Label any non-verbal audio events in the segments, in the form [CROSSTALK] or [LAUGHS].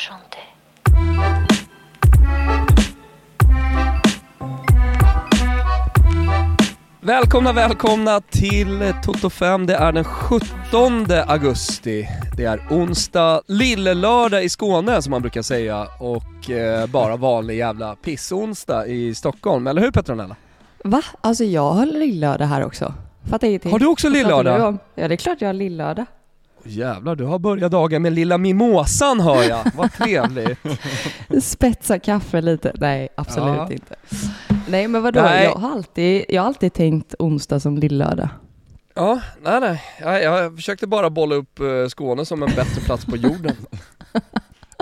chanter. Välkomna, välkomna till Toto 5. Det är den 17 augusti. Det är onsdag, lillelördag i Skåne som man brukar säga och eh, bara vanlig jävla pissonsdag i Stockholm. Eller hur Petronella? Va? Alltså jag har lillördag här också. Fattar ingenting. Har du också lillördag? Ja det är klart jag har lillördag. Jävlar, du har börjat dagen med lilla mimosan hör jag. Vad [LAUGHS] trevligt. Spetsa kaffe lite. Nej, absolut Ja. inte. Nej men vadå? Nej. Jag, har alltid, jag har alltid tänkt onsdag som lillördag. Ja, nej nej. Jag, jag försökte bara bolla upp eh, Skåne som en bättre plats på jorden. [LAUGHS]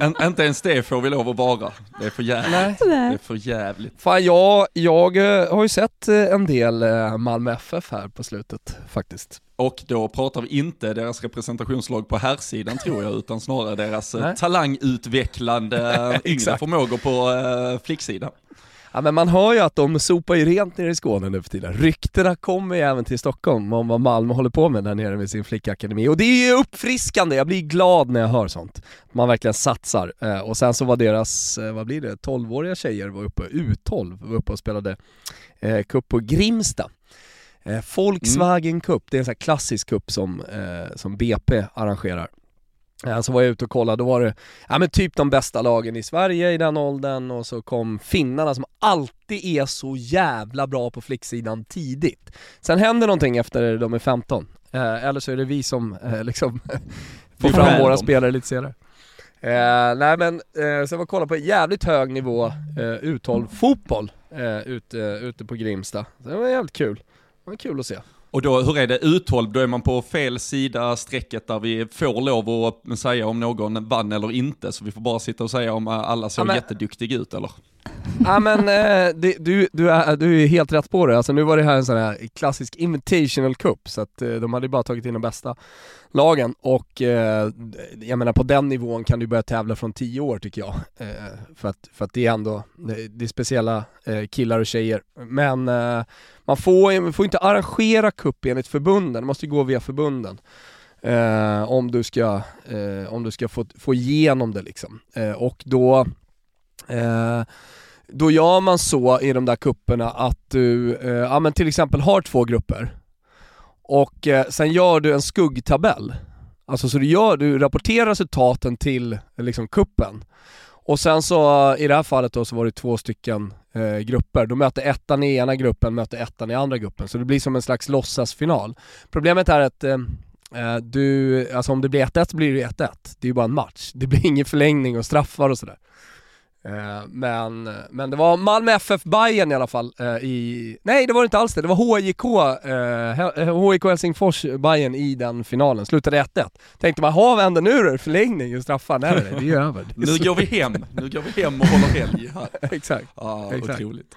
En, inte ens det får vi lov att vara. Det är för jävligt. Nej. Det är för jävligt. Fan jag, jag eh, har ju sett eh, en del Malmö FF här på slutet faktiskt. Och då pratar vi inte deras representationslag på herrsidan tror jag, utan snarare deras eh, Nej. talangutvecklande [LAUGHS] eh, yngre förmågor på eh, flicksidan. Ja men man hör ju att de sopar ju rent nere i Skåne nu för tiden. Ryktena kommer ju även till Stockholm om vad Malmö håller på med där nere med sin flickakademi. Och det är ju uppfriskande, jag blir glad när jag hör sånt. Man verkligen satsar. Och sen så var deras, vad blir det, 12-åriga tjejer var uppe, U12, var uppe och spelade eh, cup på Grimsta. Eh, Volkswagen Cup, det är en sån här klassisk cup som, eh, som BP arrangerar. Eh, Så var jag ute och kollade, då var det ja, men typ de bästa lagen i Sverige i den åldern och så kom finnarna som alltid är så jävla bra på flicksidan tidigt. Sen händer någonting efter de är 15, eh, eller så är det vi som eh, liksom [LAUGHS] får fram våra dem. spelare lite senare. Eh, nej men, eh, så jag var och kollade på jävligt hög nivå eh, U12-fotboll eh, ute, ute på Grimsta. Så det var jävligt kul. Var kul att se. Och då, hur är det, U12, då är man på fel sida strecket där vi får lov att säga om någon vann eller inte, så vi får bara sitta och säga om alla såg Ja, men- jätteduktiga ut eller? Ja men eh, det, du, du, är, du är helt rätt på det, alltså nu var det här en sån här klassisk invitational cup så att eh, de hade bara tagit in de bästa lagen och eh, jag menar på den nivån kan du börja tävla från 10 år tycker jag. Eh, för, att, för att det är ändå, det, är speciella eh, killar och tjejer. Men eh, man får, man får inte arrangera cup enligt förbunden, det måste ju gå via förbunden. Om du ska, om du ska få, få igenom det liksom. Och då eh, då gör man så i de där kupperna att du, eh, ja men till exempel har två grupper och eh, sen gör du en skuggtabell. Alltså så du gör, du rapporterar resultaten till liksom kuppen. Och sen så eh, i det här fallet då så var det två stycken eh, grupper. Då möter ettan i ena gruppen, möter ettan i andra gruppen. Så det blir som en slags låtsasfinal. Problemet är att eh, eh du, alltså om det blir 1-1 så blir det 1-1. Det är ju bara en match. Det blir ingen förlängning och straffar och sådär. Eh, Men, men det var Malmö FF Bayern i alla fall eh, i, nej det var det inte alls det, det var HIK, eh, HIK Helsingfors Bayern i den finalen, slutade 1-1. Tänkte man, ha vänder nu det förlängning och straffar, nej det är över. Det är Nu går vi hem, nu går vi hem och håller helg här. [LAUGHS] Exakt. Ja, Exakt. otroligt.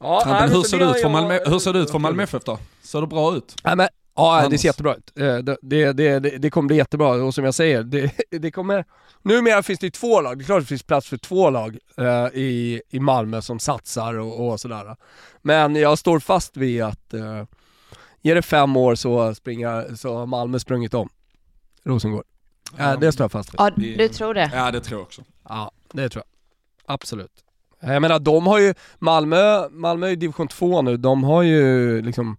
Ja, Ja, men hur ser det ut för Malmö, hur ser det ut för för Malmö FF då? Ser det bra ut? Nej, men, ja, det ser jättebra ut. Eh, Det, det, det, det, kommer bli jättebra och som jag säger, det, [LAUGHS] det kommer... Numera finns det ju två lag, det är klart det finns plats för två lag eh, i, i Malmö som satsar och, och sådär. Men jag står fast vid att eh, ger det fem år så, springer, så har Malmö sprungit om Rosengård. Ja. det står jag fast vid. Ja, du tror det? Ja, det tror jag också. Ja, det tror jag. Absolut. Jag menar de har ju, Malmö, Malmö är ju division 2 nu, de har ju liksom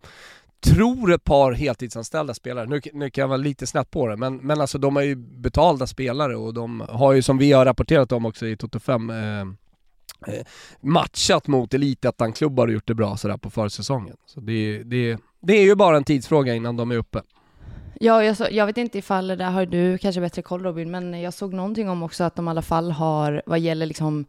tror ett par heltidsanställda spelare, nu, nu kan jag vara lite snett på det, men, men alltså de är ju betalda spelare och de har ju som vi har rapporterat om också i Toto 5 eh, eh, matchat mot elitettan-klubbar och gjort det bra sådär på försäsongen. Så det, det, det är ju bara en tidsfråga innan de är uppe. Ja, jag, så, jag vet inte ifall, där har du kanske bättre koll Robin, men jag såg någonting om också att de i alla fall har, vad gäller liksom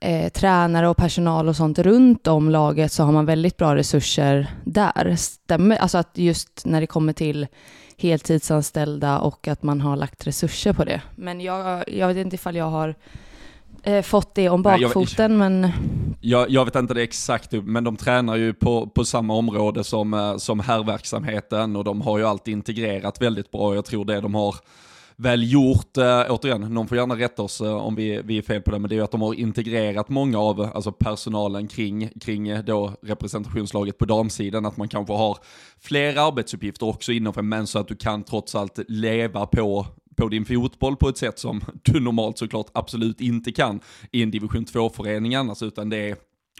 eh, tränare och personal och sånt runt om laget så har man väldigt bra resurser där. Stämmer, alltså att just när det kommer till heltidsanställda och att man har lagt resurser på det. Men jag, jag vet inte ifall jag har eh, fått det om Nej, jag- bakfoten, men Jag, jag vet inte det exakt, men de tränar ju på, på samma område som, eh, som herrverksamheten och de har ju alltid integrerat väldigt bra. Jag tror det de har väl gjort, Äh, återigen, någon får gärna rätta oss äh, om vi, vi är fel på det, men det är ju att de har integrerat många av alltså personalen kring, kring eh, då representationslaget på damsidan, att man kanske har fler arbetsuppgifter också inom för men så att du kan trots allt leva på på din fotboll på ett sätt som [LAUGHS] du normalt såklart absolut inte kan i en division 2-förening annars, utan det är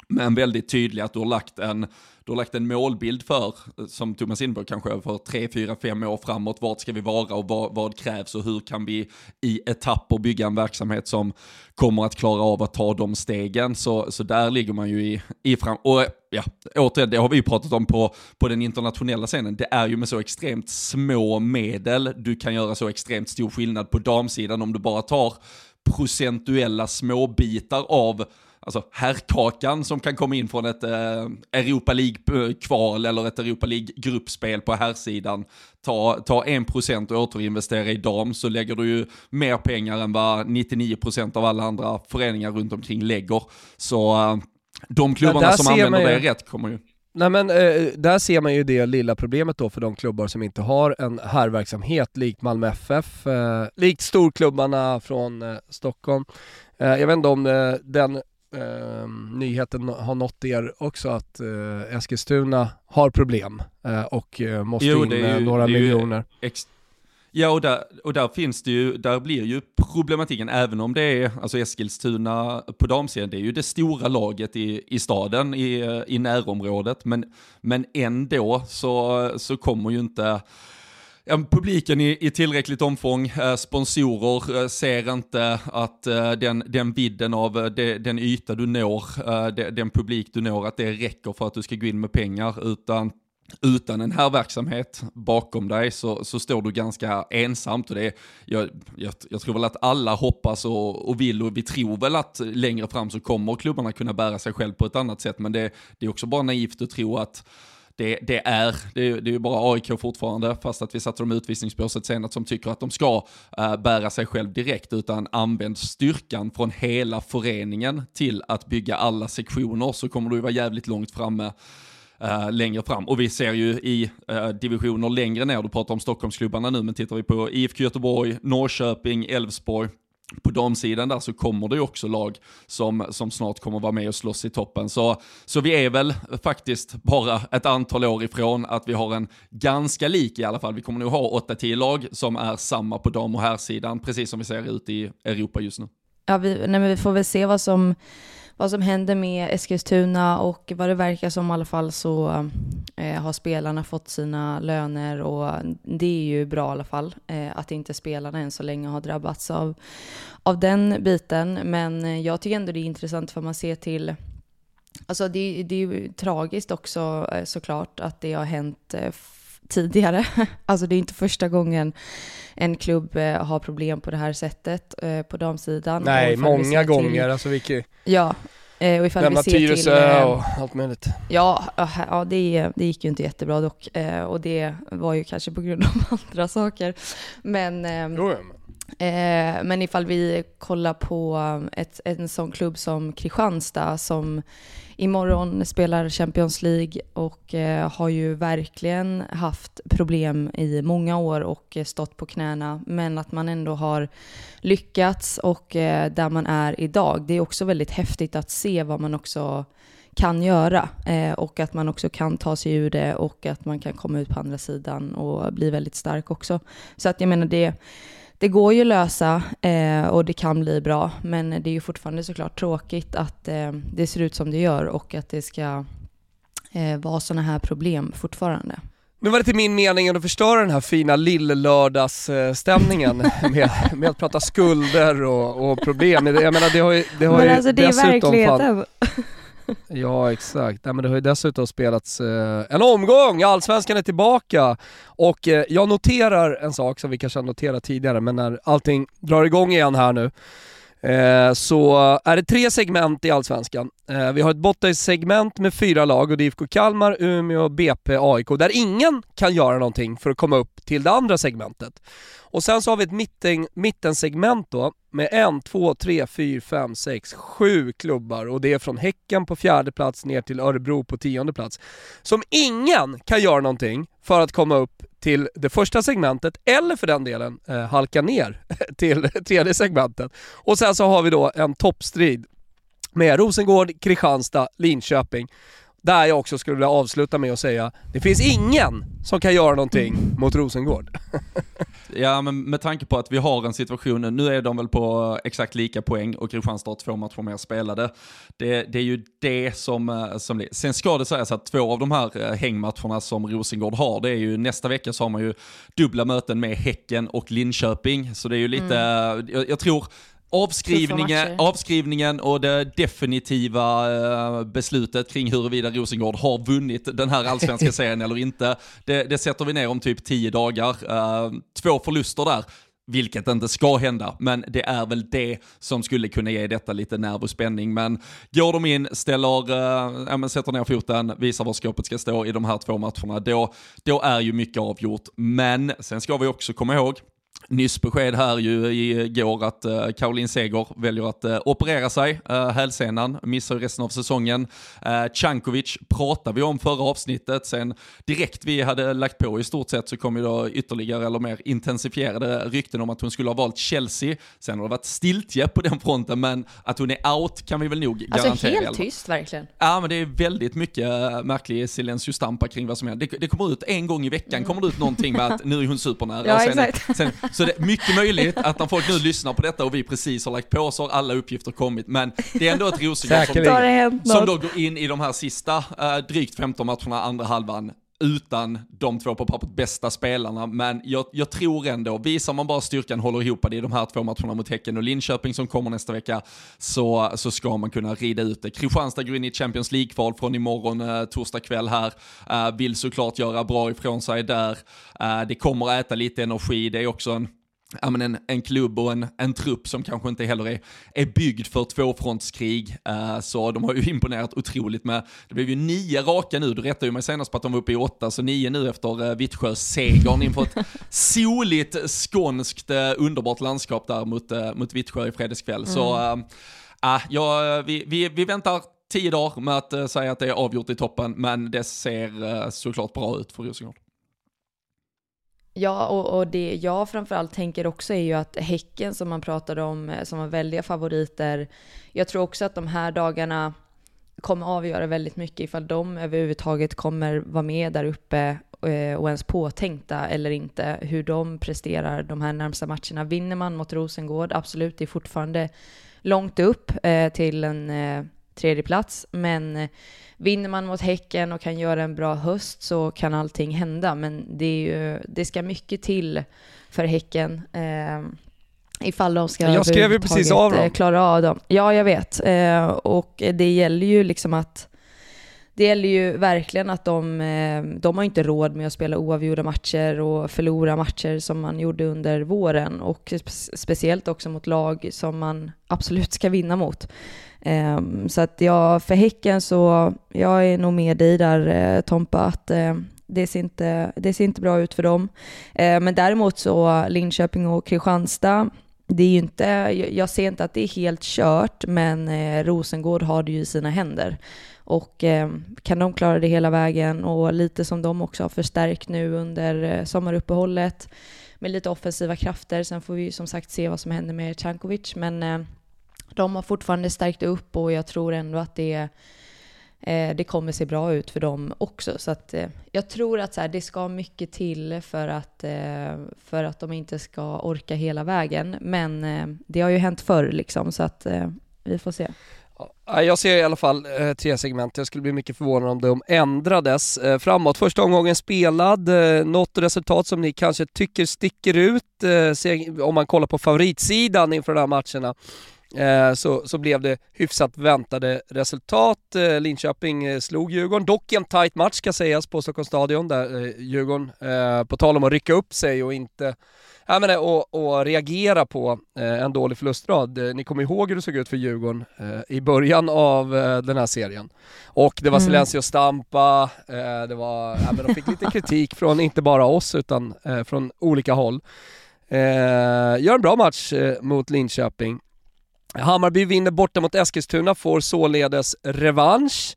men väldigt tydlig att du har lagt en, du har lagt en målbild för, som Thomas Inberg kanske för tre, fyra, fem år framåt, vart ska vi vara och vad, vad krävs och hur kan vi i etapper bygga en verksamhet som kommer att klara av att ta de stegen. Så, så där ligger man ju i, i fram... Och ja, återigen, det har vi ju pratat om på, på den internationella scenen, det är ju med så extremt små medel du kan göra så extremt stor skillnad på damsidan om du bara tar procentuella småbitar av alltså herrkakan som kan komma in från ett eh, Europa League-kval eller ett Europa League-gruppspel på herrsidan. Ta, ta 1% och återinvestera i dam så lägger du ju mer pengar än vad 99% av alla andra föreningar runt omkring lägger. Så eh, de klubbarna som använder det rätt kommer ju Nej men eh, där ser man ju det lilla problemet då för de klubbar som inte har en herrverksamhet likt Malmö FF, eh, likt storklubbarna från eh, Stockholm. Eh, jag vet inte om eh, den eh, nyheten har nått er också att eh, Eskilstuna har problem eh, och eh, måste jo, in ju, några miljoner. Ja, och där, och där finns det ju, där blir ju problematiken, även om det är, alltså Eskilstuna på damsidan, det är ju det stora laget i, i staden, i, i närområdet, men, men ändå så, så kommer ju inte publiken i, i tillräckligt omfång, eh, sponsorer eh, ser inte att eh, den, den vidden av den yta du når, den publik du når, att det räcker för att du ska gå in med pengar, utan utan en här verksamhet bakom dig så, så står du ganska ensamt. Och det är, jag, jag, jag tror väl att alla hoppas och, och vill och vi tror väl att längre fram så kommer klubbarna kunna bära sig själv på ett annat sätt. Men det, det är också bara naivt att tro att det, det, är, det, är, det är ju bara AIK fortfarande, fast att vi satte dem i utvisningsbåset senast, som tycker att de ska äh, bära sig själv direkt, utan använd styrkan från hela föreningen till att bygga alla sektioner, så kommer du vara jävligt långt framme Uh, längre fram. Och vi ser ju i uh, divisioner längre ner, du pratar om Stockholmsklubbarna nu, men tittar vi på IFK Göteborg, Norrköping, Elfsborg, på damsidan där så kommer det ju också lag som, som snart kommer vara med och slåss i toppen. Så, så vi är väl faktiskt bara ett antal år ifrån att vi har en ganska lik i alla fall. Vi kommer nog ha 8-10 lag som är samma på dam och herrsidan, precis som vi ser ut i Europa just nu. Ja, vi, nej, men vi får väl se vad som vad som händer med Eskilstuna och vad det verkar som i alla fall så eh, har spelarna fått sina löner och det är ju bra i alla fall eh, att inte spelarna än så länge har drabbats av, av den biten. Men eh, jag tycker ändå det är intressant för man ser till Alltså det, det är ju tragiskt också eh, såklart att det har hänt eh, tidigare. [LAUGHS] Alltså det är inte första gången en klubb eh, har problem på det här sättet eh, på damsidan. Nej, många gånger. Till, alltså vilket... Ja, eh, och ifall Lämna vi ser Tyresö till, och allt möjligt. Ja, ja det, det gick ju inte jättebra dock. Och det var ju kanske på grund av [LAUGHS] andra saker. Men... Jo, Eh, men ifall vi kollar på um, ett, en sån klubb som Kristianstad som imorgon spelar Champions League och eh, har ju verkligen haft problem i många år och eh, stått på knäna. Men att man ändå har lyckats och eh, där man är idag. Det är också väldigt häftigt att se vad man också kan göra eh, och att man också kan ta sig ur det och att man kan komma ut på andra sidan och bli väldigt stark också. Så att jag menar det det går ju att lösa eh, och det kan bli bra, men det är ju fortfarande såklart tråkigt att eh, det ser ut som det gör och att det ska eh, vara sådana här problem fortfarande. Nu var det till min mening att förstöra den här fina lill-lördagsstämningen [LAUGHS] med, med att prata skulder och, och problem. Jag menar det har ju, det har Men ju alltså det är verkligheten. Ja exakt, Nej, men det har ju dessutom spelats eh, en omgång, Allsvenskan är tillbaka! Och eh, jag noterar en sak som vi kanske har noterat tidigare men när allting drar igång igen här nu eh, så är det tre segment i Allsvenskan. Eh, vi har ett bottensegment med fyra lag och det är IFK Kalmar, Umeå, BP, AIK där ingen kan göra någonting för att komma upp till det andra segmentet. Och sen så har vi ett mitten, mittensegment då med en, två, tre, fyra, fem, sex, sju klubbar och det är från Häcken på fjärde plats ner till Örebro på tionde plats. Som ingen kan göra någonting för att komma upp till det första segmentet eller för den delen eh, halka ner [LAUGHS] till tredje segmentet. Och sen så har vi då en toppstrid med Rosengård, Kristianstad, Linköping där jag också skulle vilja avsluta med att säga, det finns ingen som kan göra någonting mot Rosengård. [LAUGHS] Ja, men med tanke på att vi har en situation, nu är de väl på exakt lika poäng och Kristianstad har två matcher mer spelade. Det, det är ju det som, eh, som... Sen ska det sägas att två av de här eh, hängmatcherna som Rosengård har, det är ju nästa vecka så har man ju dubbla möten med Häcken och Linköping. Så det är ju lite, mm. jag, jag tror Avskrivningen, avskrivningen och det definitiva uh, beslutet kring huruvida Rosengård har vunnit den här allsvenska [LAUGHS] serien eller inte, det, det, sätter vi ner om typ tio dagar. Uh, två förluster där, vilket inte ska hända, men det är väl det som skulle kunna ge detta lite nerv och spänning. Men går de in, ställer, ja, men sätter ner foten, visar var skåpet ska stå i de här två matcherna, då, då är ju mycket avgjort. Men sen ska vi också komma ihåg, Nyss besked här ju igår att uh, Caroline Seger väljer att uh, operera sig, uh, hälsenan, missar ju resten av säsongen. Uh, Cankovic pratar vi om förra avsnittet, sen direkt vi hade lagt på i stort sett så kom ju då ytterligare eller mer intensifierade rykten om att hon skulle ha valt Chelsea. Sen har det varit stiltje på den fronten, men att hon är out kan vi väl nog alltså garantera. Alltså helt tyst verkligen. Ja, men det är väldigt mycket märklig silencio stampa kring vad som händer. Det, det, kommer ut en gång i veckan, mm. kommer det ut någonting med att nu är hon supernära. ja, sen, exakt. Sen, [LAUGHS] så det är mycket möjligt att när folk nu lyssnar på detta och vi precis har lagt på så har alla uppgifter kommit. Men det är ändå ett Rosengård som, som då går in i de här sista äh, drygt 15 matcherna, andra halvan, utan de två på pappret bästa spelarna, men jag, jag, tror ändå, visar man bara styrkan, håller ihop det i de här två matcherna mot Häcken och Linköping som kommer nästa vecka, så, så ska man kunna rida ut det. Kristianstad går in i Champions League-kval från imorgon, eh, torsdag kväll här, eh, vill såklart göra bra ifrån sig där. Eh, det kommer äta lite energi, det är också en ja, men en, en klubb och en, en trupp som kanske inte heller är, är byggd för tvåfrontskrig. Uh, så de har ju [LAUGHS] imponerat otroligt med, det blev ju nio raka nu, du rättade ju mig senast på att de var uppe i åtta, så nio nu efter uh, Vittsjö-segern inför ett [LAUGHS] soligt skånskt uh, underbart landskap där mot, uh, mot Vittsjö i fredagskväll. Mm. Så uh, ja, vi, vi, vi väntar tio dagar med att säga att det är avgjort i toppen, men det ser såklart bra ut för Rosengård. Ja, och, och det jag framförallt tänker också är ju att Häcken som man pratade om eh, som var väldiga favoriter, jag tror också att de här dagarna kommer avgöra väldigt mycket ifall de överhuvudtaget kommer vara med där uppe eh, och ens påtänkta eller inte, hur de presterar de här närmsta matcherna. Vinner man mot Rosengård, absolut, det är fortfarande långt upp eh, till en tredje plats, men vinner man mot Häcken och kan göra en bra höst så kan allting hända. Men det, är ju, det ska mycket till för Häcken. Eh, ifall de ska Jag skrev ju precis av dem. Eh, klara av dem. Ja, jag vet. Eh, och det gäller ju liksom att det gäller ju verkligen att de, eh, de har inte råd med att spela oavgjorda matcher och förlora matcher som man gjorde under våren och speciellt också mot lag som man absolut ska vinna mot. Ehm, så att jag, för Häcken så, jag är nog med dig där eh, Tompa, att eh, det, ser inte, det ser inte bra ut för dem. Ehm, men däremot så Linköping och Kristianstad, det är ju inte, jag ser inte att det är helt kört, men Rosengård har det ju i sina händer. Och eh, kan de klara det hela vägen och lite som de också har förstärkt nu under eh, sommaruppehållet med lite offensiva krafter. Sen får vi som sagt se vad som händer med Cankovic, men eh, de har fortfarande stärkt upp och jag tror ändå att det, eh, det kommer se bra ut för dem också. Så att, eh, jag tror att så här, det ska mycket till för att, för att de inte ska orka hela vägen. Men det har ju hänt förr liksom, så att vi får se. Jag ser i alla fall eh, tre segment, jag skulle bli mycket förvånad om de ändrades eh, framåt. Första omgången spelad, eh, något resultat som ni kanske tycker sticker ut eh, om man kollar på favoritsidan inför de här matcherna. Eh, så, så blev det hyfsat väntade resultat. Eh, Linköping slog Djurgården, dock en tight match ska sägas på Stockholms stadion där Djurgården, på tal om att rycka upp sig och inte Ja, men, och, och reagera på en dålig förlustrad. Ni kommer ihåg hur det såg ut för Djurgården i början av den här serien. Och det var mm. Silencio Stampa, det var, ja, men de fick lite kritik från inte bara oss utan från olika håll. gör en bra match mot Linköping. Hammarby vinner borta mot Eskilstuna, får således revansch.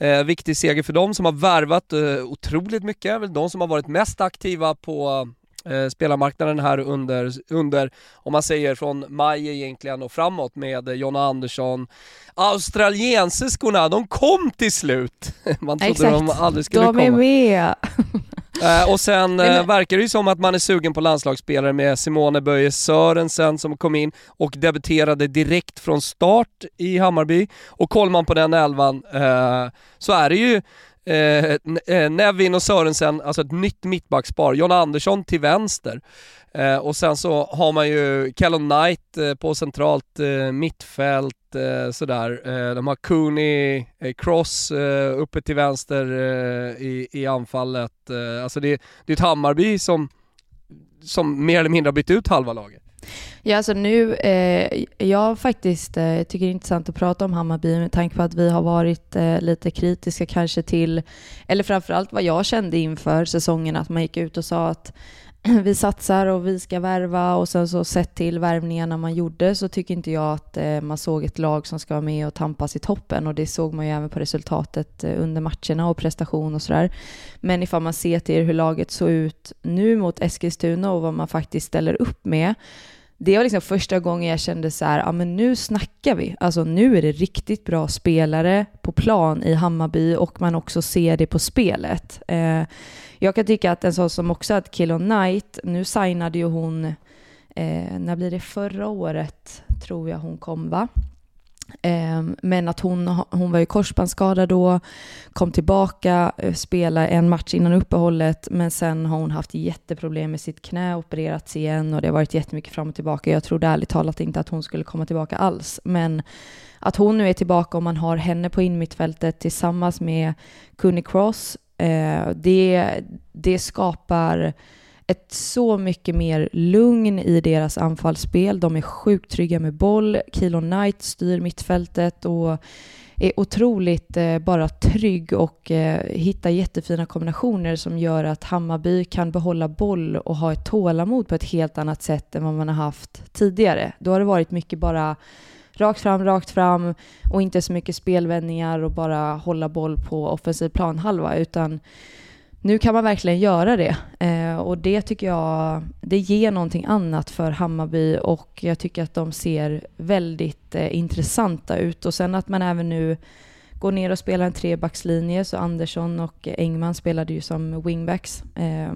Eh, viktig seger för dem som har värvat eh, otroligt mycket, väl de som har varit mest aktiva på eh, spelarmarknaden här under, under, om man säger från maj egentligen och framåt med Jonna Andersson. Australiensiskorna, de kom till slut! [LAUGHS] Man trodde Exakt. de aldrig skulle De komma. är med! Eh, och sen eh, verkar det ju som att man är sugen på landslagsspelare med Simone Böje Sörensen som kom in och debuterade direkt från start i Hammarby. Och kollar man på den elvan eh, så är det ju Eh, eh, Nevin och Sörensen, alltså ett nytt mittbackspar. John Andersson till vänster. Eh, och sen så har man ju Callum Knight eh, på centralt eh, mittfält eh, sådär. Eh, de har Cooney, eh, Cross eh, uppe till vänster eh, i, i anfallet. Eh, alltså det, det är ett Hammarby som, som mer eller mindre har bytt ut halva laget. Ja, alltså nu, eh, jag faktiskt eh, tycker det är intressant att prata om Hammarby med tanke på att vi har varit eh, lite kritiska kanske till, eller framförallt vad jag kände inför säsongen, att man gick ut och sa att [CLEARS THROAT] vi satsar och vi ska värva och sen så sett till värvningarna man gjorde så tycker inte jag att eh, man såg ett lag som ska vara med och tampas i toppen och det såg man ju även på resultatet eh, under matcherna och prestation och sådär. Men ifall man ser till hur laget såg ut nu mot Eskilstuna och vad man faktiskt ställer upp med det var liksom första gången jag kände så här, ja men nu snackar vi. Alltså nu är det riktigt bra spelare på plan i Hammarby och man också ser det på spelet. Eh, jag kan tycka att en sån som också att Killon Knight, nu signade ju hon, eh, när blir det förra året tror jag hon kom va? Ehm, men att hon, hon var ju korsbandsskadad då, kom tillbaka, eh, spelade en match innan uppehållet, men sen har hon haft jätteproblem med sitt knä, opererats igen och det har varit jättemycket fram och tillbaka. Jag trodde ärligt talat inte att hon skulle komma tillbaka alls, men att hon nu är tillbaka och man har henne på inmittfältet tillsammans med Cooney Cross, eh, det, det skapar ett så mycket mer lugn i deras anfallsspel. De är sjukt trygga med boll. Kilo Knight styr mittfältet och är otroligt eh, bara trygg och eh, hittar jättefina kombinationer som gör att Hammarby kan behålla boll och ha ett tålamod på ett helt annat sätt än vad man har haft tidigare. Då har det varit mycket bara rakt fram, rakt fram och inte så mycket spelvändningar och bara hålla boll på offensiv planhalva utan nu kan man verkligen göra det eh, och det tycker jag det ger någonting annat för Hammarby och jag tycker att de ser väldigt eh, intressanta ut och sen att man även nu går ner och spelar en trebackslinje så Andersson och Engman spelade ju som wingbacks. Eh,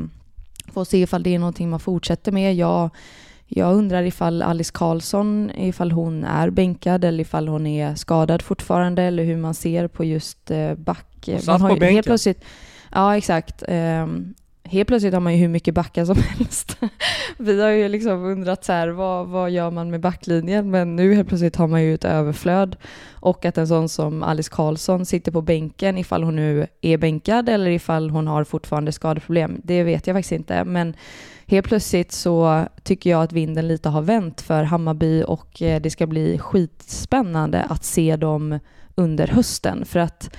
får se ifall det är någonting man fortsätter med. Jag, jag undrar ifall Alice Karlsson, ifall hon är bänkad eller ifall hon är skadad fortfarande eller hur man ser på just eh, back. Man har ju helt plötsligt Ja, exakt. Um, helt plötsligt har man ju hur mycket backar som [LAUGHS] helst. Vi har ju liksom undrat så här, vad, vad gör man med backlinjen? Men nu helt plötsligt har man ju ett överflöd. Och att en sån som Alice Karlsson sitter på bänken, ifall hon nu är bänkad eller ifall hon har fortfarande skadeproblem, det vet jag faktiskt inte. Men helt plötsligt så tycker jag att vinden lite har vänt för Hammarby och eh, det ska bli skitspännande att se dem under hösten. För att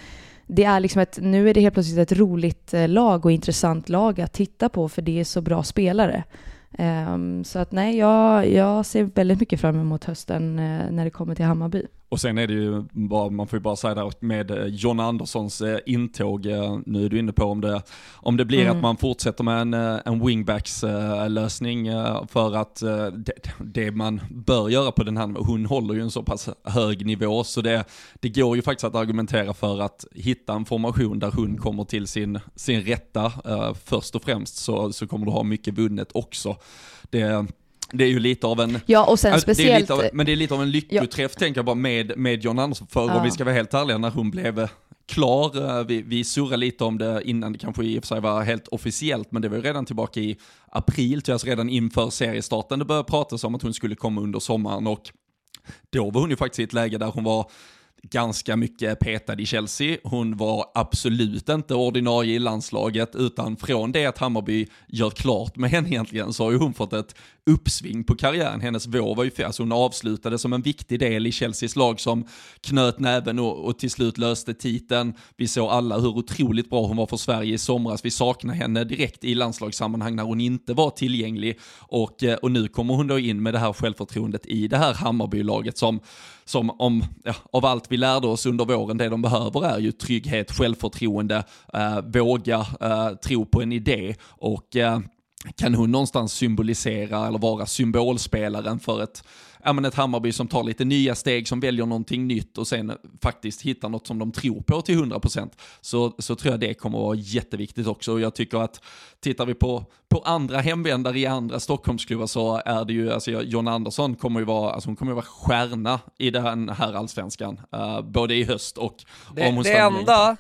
det är liksom ett, nu är det helt plötsligt ett roligt eh, lag och intressant lag att titta på för det är så bra spelare. Um, så att nej, jag, jag ser väldigt mycket fram emot hösten uh, när det kommer till Hammarby. Och sen är det ju bara, man får ju bara säga där med eh, John Anderssons eh, intåg, eh, nu är du inne på om det, om det blir Mm. att man fortsätter med en, en wingbacks lösning eh, för att det, det man bör göra på den här, hon håller ju en så pass hög nivå så det, det går ju faktiskt att argumentera för att hitta en formation där hon kommer till sin, sin rätta först och främst så, så kommer du ha mycket vunnet också. Det, det är ju lite av en, Ja, och sen det är speciellt... lite av, men det är lite av en lyckoträff tänker jag bara med, med John Andersson. För Ja. om vi ska vara helt ärliga, när hon blev eh, klar, eh, vi, vi surrade lite om det innan det kanske i och för sig var helt officiellt, men det var ju redan tillbaka i april, alltså redan inför seriestarten det började pratas om att hon skulle komma under sommaren och då var hon ju faktiskt i ett läge där hon var ganska mycket petad i Chelsea. Hon var absolut inte ordinarie i landslaget, utan från det att Hammarby gör klart med henne egentligen så har ju hon fått ett uppsving på karriären. Hennes vår var ju, alltså hon avslutade som en viktig del i Chelseas lag som knöt näven och, och till slut löste titeln. Vi såg alla hur otroligt bra hon var för Sverige i somras. Vi saknar henne direkt i landslagssammanhang när hon inte var tillgänglig och, eh, och nu kommer hon då in med det här självförtroendet i det här Hammarbylaget som, som om, ja, av allt vi lärde oss under våren, det de behöver är ju trygghet, självförtroende, eh, våga eh, tro på en idé och eh, kan hon någonstans symbolisera eller vara symbolspelaren för ett, ja, men ett Hammarby som tar lite nya steg, som väljer någonting nytt och sen faktiskt hittar något som de tror på till 100% så, så tror jag det kommer att vara jätteviktigt också. Och jag tycker att tittar vi på, på andra hemvändare i andra Stockholmsklubbar så är det ju, alltså John Andersson kommer ju vara, alltså hon kommer ju vara stjärna i den här allsvenskan, uh, både i höst och det, om hon Det enda,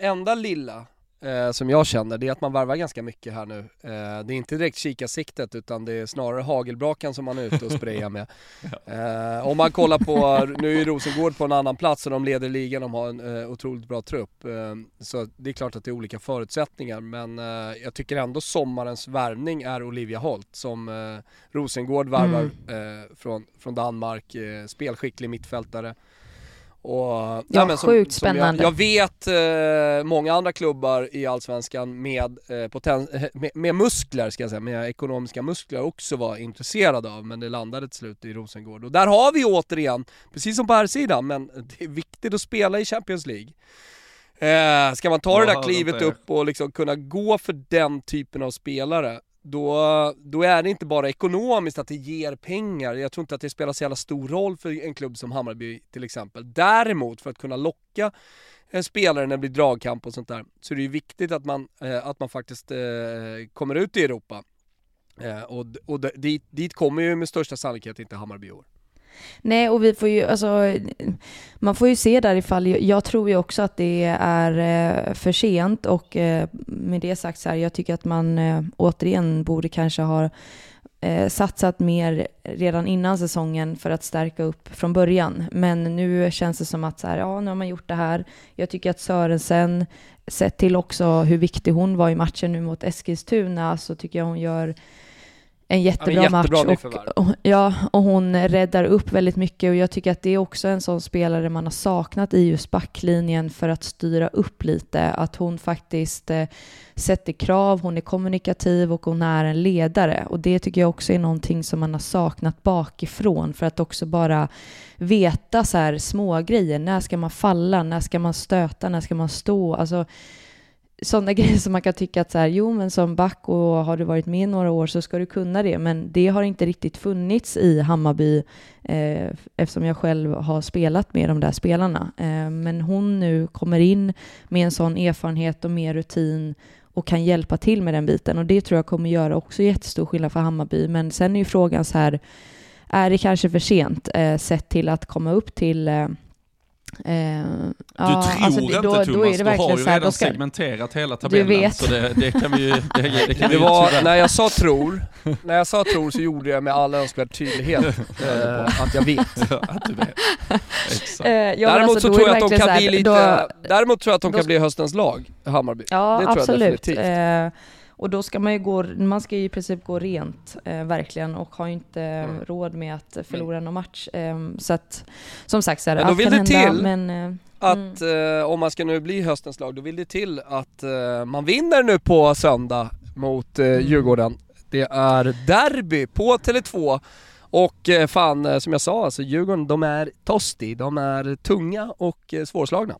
enda lilla eh, som jag känner, det är att man varvar ganska mycket här nu. Eh, det är inte direkt kikarsiktet utan det är snarare hagelbrakan som man är ute och sprayar med. [LAUGHS] Eh, om man kollar på, nu är Rosengård på en annan plats och de leder ligan, de har en eh, otroligt bra trupp. Eh, så det är klart att det är olika förutsättningar men eh, jag tycker ändå sommarens värvning är Olivia Holt som eh, Rosengård varvar mm. från, från Danmark, spelskicklig mittfältare. Och, ja, ja men som, sjukt spännande. Jag, jag, vet eh, många andra klubbar i Allsvenskan med, eh, poten, eh, med, med, muskler, ska jag säga, med ekonomiska muskler också var intresserade av, men det landade till slut i Rosengård. Och där har vi återigen, precis som på här sidan men det är viktigt att spela i Champions League. Eh, ska man ta det där klivet upp och liksom kunna gå för den typen av spelare då, då är det inte bara ekonomiskt att det ger pengar. Jag tror inte att det spelar så jävla stor roll för en klubb som Hammarby till exempel. Däremot för att kunna locka en spelare när det blir dragkamp och sånt där så är det ju viktigt att man, eh, att man faktiskt eh, kommer ut i Europa. Eh, och och dit, dit kommer ju med största sannolikhet inte Hammarby i år. Nej, och vi får ju, alltså, man får ju se där ifall, jag tror ju också att det är eh, för sent och eh, med det sagt så här, jag tycker att man eh, återigen borde kanske ha satsat mer redan innan säsongen för att stärka upp från början. Men nu känns det som att så här, ja, nu har man gjort det här. Jag tycker att Sörensen, sett till också hur viktig hon var i matchen nu mot Eskilstuna, så tycker jag hon gör en jättebra, ja, jättebra match. Och, och, ja, och hon räddar upp väldigt mycket och jag tycker att det är också en sån spelare man har saknat i just backlinjen för att styra upp lite. Att hon faktiskt eh, sätter krav, hon är kommunikativ och hon är en ledare. Och det tycker jag också är någonting som man har saknat bakifrån för att också bara veta så här små grejer. När ska man falla? När ska man stöta? När ska man stå? Alltså, sådana [LAUGHS] grejer som man kan tycka att så här, jo men som back och har du varit med några år så ska du kunna det, men det har inte riktigt funnits i Hammarby eh, eftersom jag själv har spelat med de där spelarna. Eh, men hon nu kommer in med en sån erfarenhet och mer rutin och kan hjälpa till med den biten och det tror jag kommer göra också jättestor skillnad för Hammarby. Men sen är ju frågan så här, är det kanske för sent eh, sett till att komma upp till eh, eh, Eh, du ja, tror alltså, inte då, Thomas, då är det du har ju redan ska... segmenterat hela tabellen. Du vet. Så det, det kan vi ju... [LAUGHS] Det, det, kan det vi var, när jag sa tror, när jag sa tror så gjorde jag med all önskvärd tydlighet [LAUGHS] eh, att jag vet. [LAUGHS] att du vet. Exakt. Eh, ja, däremot alltså, så tror jag att de kan bli lite, då, däremot tror jag att de kan bli höstens lag, Hammarby. Ja, det tror absolut. jag definitivt. Och då ska man ju gå, man ska ju i princip gå rent, eh, verkligen, och har ju inte mm. råd med att förlora någon match. Eh, så att, som sagt, så här, men då vill det hända, till men, eh, att mm. eh, om man ska nu bli höstens lag, då vill det till att eh, man vinner nu på söndag mot eh, mm. Djurgården. Det är derby på Tele2 och eh, fan, som jag sa, alltså Djurgården de är tosti, de är tunga och svårslagna.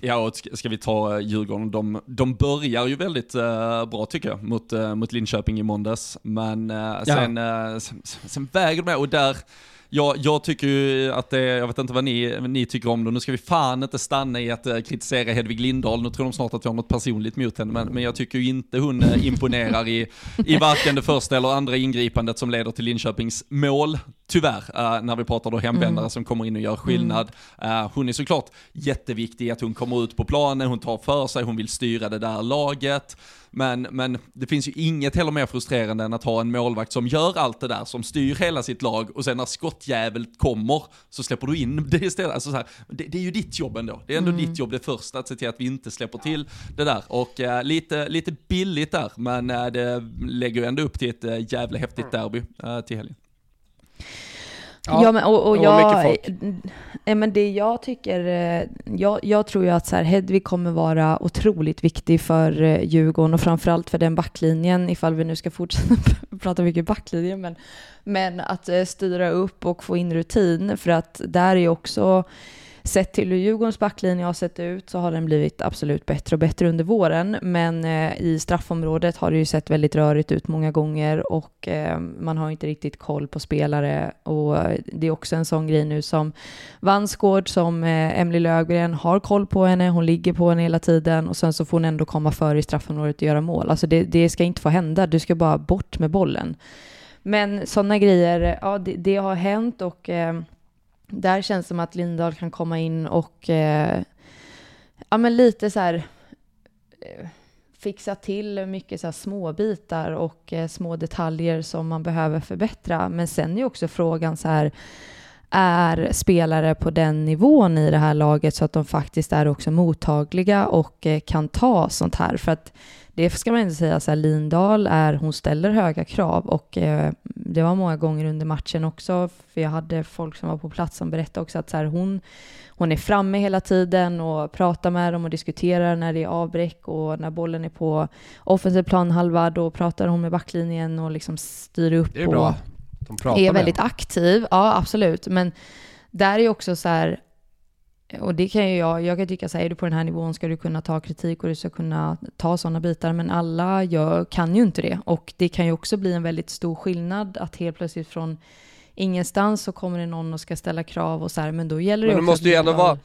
Ja, och ska vi ta eh, Djurgården, de, de börjar ju väldigt uh, bra tycker jag mot, uh, mot Linköping i måndags. Men uh, sen, ja. sen, sen väger de och där jag, jag tycker ju att det, jag vet inte vad ni, ni tycker om det, nu ska vi fan inte stanna i att uh, kritisera Hedvig Lindahl, nu tror de snart att jag har något personligt mot henne, men, men jag tycker ju inte hon uh, imponerar i, i varken det första eller andra ingripandet som leder till Linköpings mål, tyvärr, uh, när vi pratar då hemvändare mm. som kommer in och gör skillnad. Uh, hon är såklart jätteviktig att hon kommer ut på planen, hon tar för sig, hon vill styra det där laget. Men, men det finns ju inget heller mer frustrerande än att ha en målvakt som gör allt det där, som styr hela sitt lag och sen när skottjävel kommer så släpper du in [LAUGHS] det istället. Alltså så här, det, det, är ju ditt jobb ändå. Det är ändå mm. ditt jobb det första, att se till att vi inte släpper till det där. Och uh, lite, lite billigt där, men uh, det lägger ju ändå upp till ett uh, jävla häftigt derby till helgen. Ja, ja men, och, och jag, ja, men det jag tycker, eh, jag, jag tror ju att så här, Hedvig kommer vara otroligt viktig för eh, Djurgården och framförallt för den backlinjen, ifall vi nu ska fortsätta [LAUGHS] prata mycket backlinjen, men, men att eh, styra upp och få in rutin, för att där är också sett till hur Djurgårdens backlinje har sett ut så har den blivit absolut bättre och bättre under våren. Men eh, i straffområdet har det ju sett väldigt rörigt ut många gånger och eh, man har inte riktigt koll på spelare. Och eh, det är också en sån grej nu som Vansgård, som eh, Emily Lögren har koll på henne, hon ligger på henne hela tiden och sen så får hon ändå komma före i straffområdet och göra mål. Alltså det, det ska inte få hända, du ska bara bort med bollen. Men sådana grejer, ja det, det, har hänt och eh, där känns det som att Lindahl kan komma in och eh, ja men lite så här eh, fixa till mycket så här små bitar och eh, små detaljer som man behöver förbättra. Men sen är också frågan så här, är spelare på den nivån i det här laget så att de faktiskt är också mottagliga och eh, kan ta sånt här? För att det ska man inte säga, så här, Lindahl är, hon ställer höga krav och eh, det var många gånger under matchen också, för jag hade folk som var på plats som berättade också att så här, hon, hon är framme hela tiden och pratar med dem och diskuterar när det är avbräck och när bollen är på offensiv planhalva, då pratar hon med backlinjen och liksom styr upp. Det är bra. De pratar är väldigt aktiv, ja absolut, men där är också så här, och det kan ju jag, jag kan tycka så här, är du på den här nivån ska du kunna ta kritik och du ska kunna ta sådana bitar, men alla gör, kan ju inte det. Och det kan ju också bli en väldigt stor skillnad att helt plötsligt från ingenstans så kommer det någon och ska ställa krav och så här, men då gäller det men det också måste ju ändå vara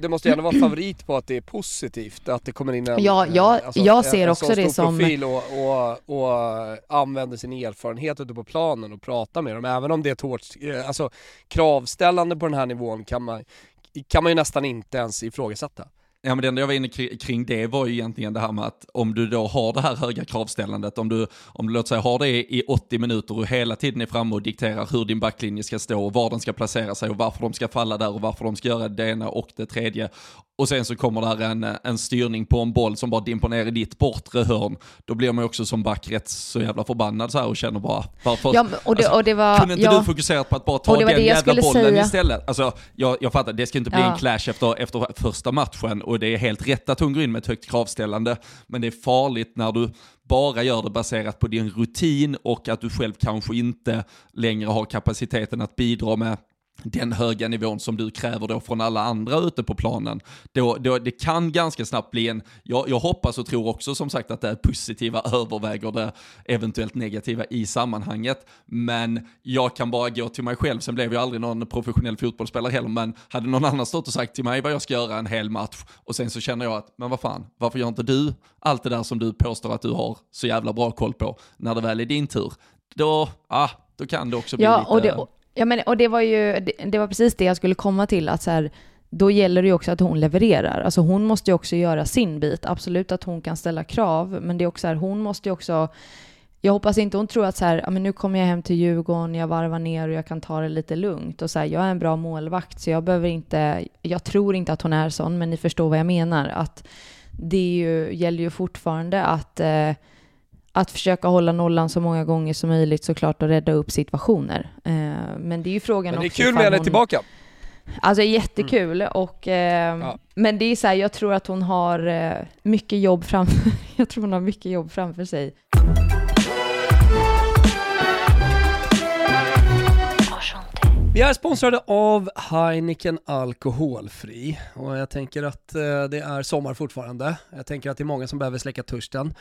det måste ändå vara favorit på att det är positivt, att det kommer in en, ja, jag, eh, alltså, jag ser en, också en det som... profil och, och, och använder sin erfarenhet ute på planen och pratar med dem, även om det är ett hårt, eh, alltså kravställande på den här nivån kan man, kan man ju nästan inte ens ifrågasätta. Ja men det enda jag var inne kring det var ju egentligen det här med att om du då har det här höga kravställandet, om du, om du låt säga har det i 80 minuter och hela tiden är framme och dikterar hur din backlinje ska stå och var den ska placera sig och varför de ska falla där och varför de ska göra det ena och det tredje och sen så kommer där en, en styrning på en boll som bara dimper ner i ditt bortre hörn, då blir man ju också som back rätt så jävla förbannad så här och känner bara, varför? Ja, och det, alltså, och det var, kunde inte ja, du fokuserat på att bara ta den jävla bollen säga. istället? Alltså, jag, jag fattar, det ska inte bli ja. en clash efter, efter första matchen och det är helt rätt att hon går in med ett högt kravställande, men det är farligt när du bara gör det baserat på din rutin och att du själv kanske inte längre har kapaciteten att bidra med den höga nivån som du kräver då från alla andra ute på planen. Då, då, det kan ganska snabbt bli en, jag, jag hoppas och tror också som sagt att det positiva [LAUGHS] överväger det eventuellt negativa i sammanhanget. Men jag kan bara gå till mig själv, sen blev jag aldrig någon professionell fotbollsspelare heller, men hade någon annan stått och sagt till mig vad jag ska göra en hel match och sen så känner jag att, men vad fan, varför gör inte du allt det där som du påstår att du har så jävla bra koll på när det väl är din tur? Då, ah, då kan det också bli ja, lite... Och det, Ja, men, och det var ju det, det, var precis det jag skulle komma till, att så här, då gäller det ju också att hon levererar. Alltså hon måste ju också göra sin bit. Absolut att hon kan ställa krav, men det är också här, hon måste ju också jag hoppas inte hon tror att så här, ja, men nu kommer jag hem till Djurgården, jag varvar ner och jag kan ta det lite lugnt. Och så här, jag är en bra målvakt, så jag behöver inte... Jag tror inte att hon är sån, men ni förstår vad jag menar. Att det ju, gäller ju fortfarande att eh, att försöka hålla nollan så många gånger som möjligt såklart och rädda upp situationer. Eh, men det är ju frågan Men det är kul med henne hon... tillbaka. Alltså jättekul mm. och eh, ja. men det är så här, jag tror att hon har eh, mycket jobb framför, [LAUGHS] jag tror hon har mycket jobb framför sig. Vi är sponsrade av Heineken Alkoholfri och jag tänker att eh, det är sommar fortfarande. Jag tänker att det är många som behöver släcka törsten.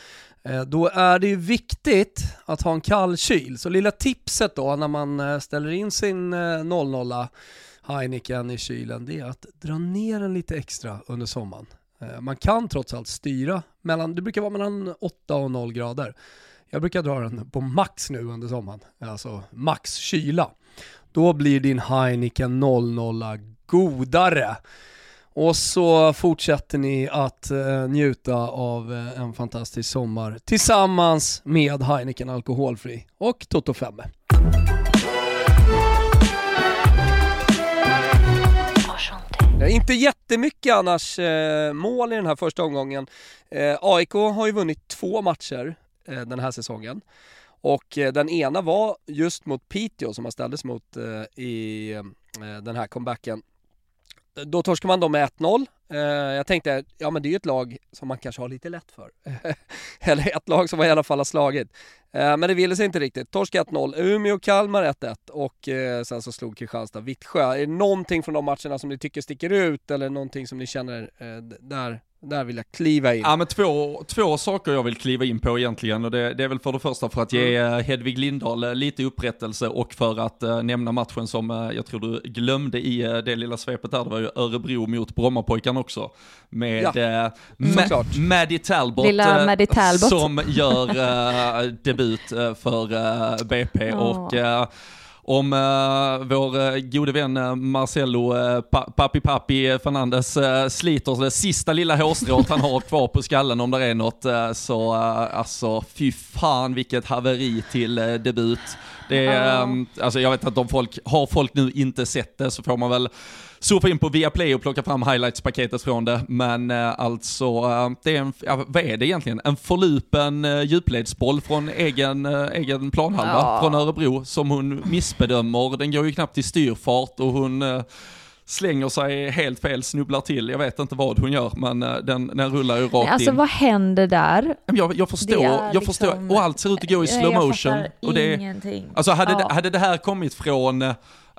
Eh, då är det ju viktigt att ha en kall kyl. Så lilla tipset då när man eh, ställer in sin eh, 00 Heineken i kylen, det är att dra ner den lite extra under sommaren. Eh, man kan trots allt styra mellan, det brukar vara mellan 8 och 0 grader. Jag brukar dra den på max nu under sommaren, alltså max kyla. Då blir din Heineken 00 godare. Och så fortsätter ni att eh, njuta av eh, en fantastisk sommar tillsammans med Heineken Alkoholfri och Toto 5. Inte jättemycket annars eh, mål i den här första omgången. Eh, AIK har ju vunnit två matcher eh, den här säsongen. Och eh, den ena var just mot Piteå som man ställdes mot eh, i eh, den här comebacken. då torskar man då med 1-0. Jag tänkte, ja men det är ju ett lag som man kanske har lite lätt för. [LAUGHS] Eller ett lag som man i alla fall har slagit. Men det ville sig inte riktigt. Torsk 1-0, Umeå, Kalmar 1-1 och sen så slog Kristianstad Vittsjö. Är det någonting från de matcherna som ni tycker sticker ut eller någonting som ni känner, där där vill jag kliva in. Ja men två, två saker jag vill kliva in på egentligen och det, det är väl för det första för att ge mm. Eh, Hedvig Lindahl eh, lite upprättelse och för att uh, nämna matchen som uh, jag tror du glömde i uh, det lilla svepet där, det var ju Örebro mot Brommapojkarna också. Med ja, Ma Maddie Talbot, Maddie Talbot. som gör [LAUGHS] debut för BP oh. och om uh, vår uh, gode vän eh, uh, Marcelo uh, pa Papi Papi Fernandes uh, sliter det sista lilla hårstrået han har kvar på skallen om det är något. Uh, så alltså fy fan vilket haveri till debut. Det är, um, alltså jag vet att om folk, har folk nu inte sett det så får man väl surfa in på Viaplay och plocka fram highlights-paketet från det. Men eh, alltså, eh, det är en, ja, vad är det egentligen? En förlupen eh, djupledsboll från egen, eh, egen planhalva ja. från Örebro som hon missbedömer. Den går ju knappt i styrfart och hon eh, slänger sig helt fel, snubblar till. Jag vet inte vad hon gör, men eh, den, den rullar ju rakt alltså, in. Alltså vad händer där? Jag, jag förstår, jag liksom, förstår, och allt ser ut att gå i slow motion. Och det, ingenting. Alltså hade, ja. det, hade det här kommit från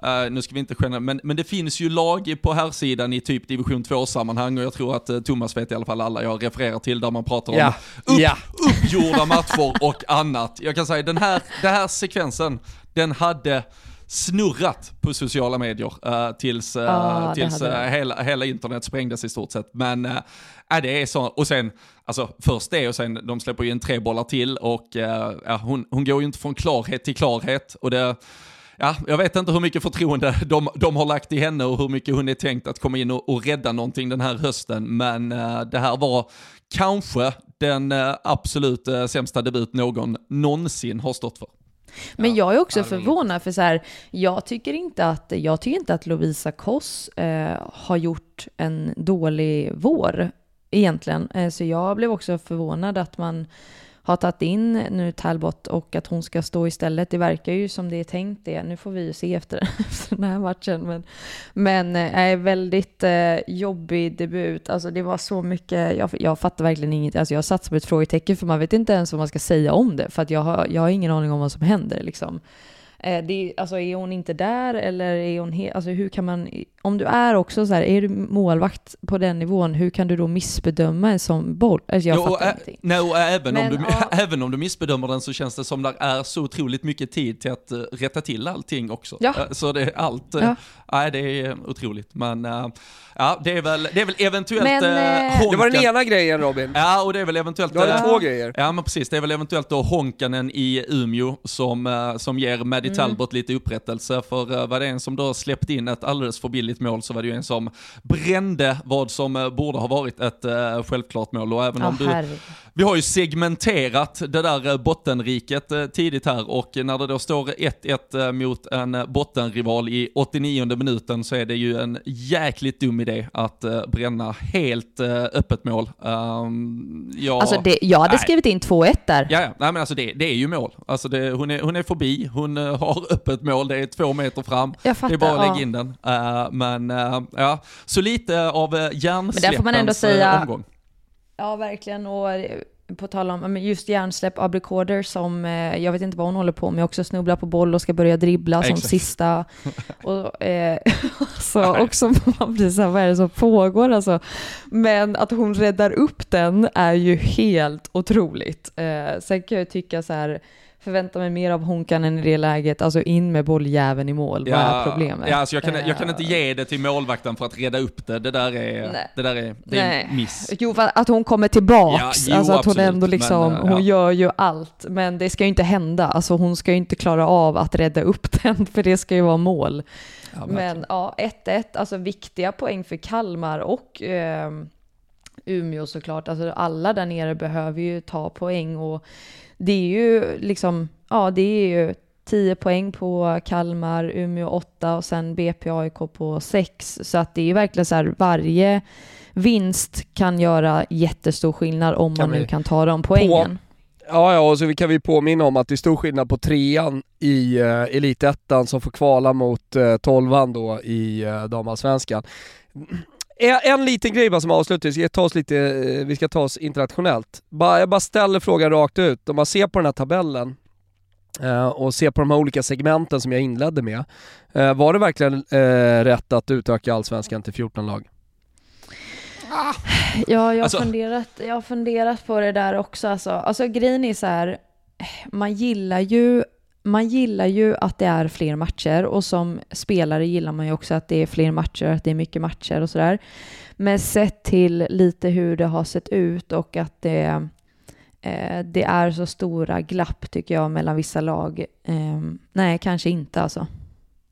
Uh, nu ska vi inte skämma, men, men det finns ju lag på här sidan i typ division 2-sammanhang och jag tror att uh, Thomas vet i alla fall alla jag refererar till där man pratar om ja. Upp, ja. uppgjorda matcher och annat. Jag kan säga den här, den här sekvensen, den hade snurrat på sociala medier uh, tills, uh, ah, tills uh, hela, hela internet sprängdes i stort sett. Men uh, det är så, och sen, alltså först det och sen de släpper ju in tre bollar till och hon, hon går ju inte från klarhet till klarhet och det ja, jag vet inte hur mycket förtroende [LAUGHS] de, de har lagt i henne och hur mycket hon är tänkt att komma in och, och rädda någonting den här hösten. Men uh, det här var kanske den uh, absolut uh, sämsta debut någon någonsin har stått för. Men jag är också förvånad för så här, jag tycker inte att, jag tycker inte att Lovisa Koss eh, har gjort en dålig vår egentligen. Eh, så jag blev också förvånad att man har tagit in nu Talbot och att hon ska stå istället. Det verkar ju som det är tänkt det. Nu får vi ju se efter, [LAUGHS] efter den här matchen. Men, men äh, väldigt äh, jobbig debut. Alltså det var så mycket, jag, jag fattar verkligen inget. Alltså jag satt som ett frågetecken för man vet inte ens vad man ska säga om det. För att jag har, jag har ingen aning om vad som händer liksom. Eh, det, alltså är hon inte där eller är hon helt, alltså hur kan man, om du är också så här, är du målvakt på den nivån, hur kan du då missbedöma en sån boll? Alltså jag jo, fattar ä, ingenting. Nej, och även, Men, om du, ja. [LAUGHS] även om du missbedömer den så känns det som det är så otroligt mycket tid till att uh, rätta till allting också. Ja. Uh, så det är allt, ja. nej det är otroligt. Men uh, ja, det är väl, det är väl eventuellt men, uh, Det var den ena grejen Robin. Ja, och det är väl eventuellt... Du har två grejer. Ja, men precis. Det är väl eventuellt då Honkanen i Umeå som, som ger Maddie mm. Talbot lite upprättelse, för uh, var det en som då släppte in ett alldeles för billigt mål så var det ju en som brände vad som borde ha varit ett självklart mål. Och även oh, om du, vi har ju segmenterat det där bottenriket tidigt här och när det då står 1-1 mot en bottenrival i 89 minuten så är det ju en jäkligt dum idé att bränna helt öppet mål. Um, ja, alltså det, jag hade nej. skrivit in 2-1 där. Ja. Nej, men alltså det, det är ju mål. Alltså det, hon, är, hon är förbi, hon har öppet mål, det är två meter fram. Fattar, det är bara att lägga in den. Uh, men uh, ja, så lite av hjärnsläppens Men där får man ändå säga, omgång. Ja, verkligen. Och på tal om just hjärnsläpp, Aubrey Corder som, jag vet inte vad hon håller på med, också snubblar på boll och ska börja dribbla som sista. [LAUGHS] Och, eh, [LAUGHS] så också man blir så här, vad är det som pågår alltså? Men att hon räddar upp den är ju helt otroligt. Eh, sen kan jag tycka så här, förvänta mig mer av Honkanen i det läget, alltså in med bolljäveln i mål, ja, vad är problemet? Ja, alltså jag, kan, jag kan inte ge det till målvakten för att reda upp det, det där är, Nej. det där är, det är en miss. Jo, att hon kommer tillbaks, ja, jo, alltså att hon ändå liksom, men, hon ja. gör ju allt, men det ska ju inte hända, alltså hon ska ju inte klara av att rädda upp [LAUGHS] den, för det ska ju vara mål. Men ja, 1-1, alltså viktiga poäng för Kalmar och eh, Umeå såklart, alltså alla där nere behöver ju ta poäng och det är ju liksom, ja det är ju 10 poäng på Kalmar, Umeå 8 och sen BP AIK på 6. Så att det är ju verkligen så här varje vinst kan göra jättestor skillnad om kan man nu kan ta de poängen. På, ja, ja, och så kan vi påminna om att det är stor skillnad på trean i uh, elitettan som får kvala mot uh, tolvan då i uh, damallsvenskan. En, en liten grej bara som avslutning, vi ska ta oss lite, eh, vi ska ta oss internationellt. Bara, jag bara ställer frågan rakt ut, om man ser på den här tabellen eh, och ser på de här olika segmenten som jag inledde med. Eh, var det verkligen rätt att utöka allsvenskan till 14 lag? Ja, jag, Alltså- har funderat, jag har funderat på det där också. Alltså, alltså grejen är så här, man gillar ju man gillar ju att det är fler matcher och som spelare gillar man ju också att det är fler matcher, att det är mycket matcher och sådär. Men sett till lite hur det har sett ut och att det, eh, det är så stora glapp tycker jag mellan vissa lag. Eh, nej, kanske inte alltså.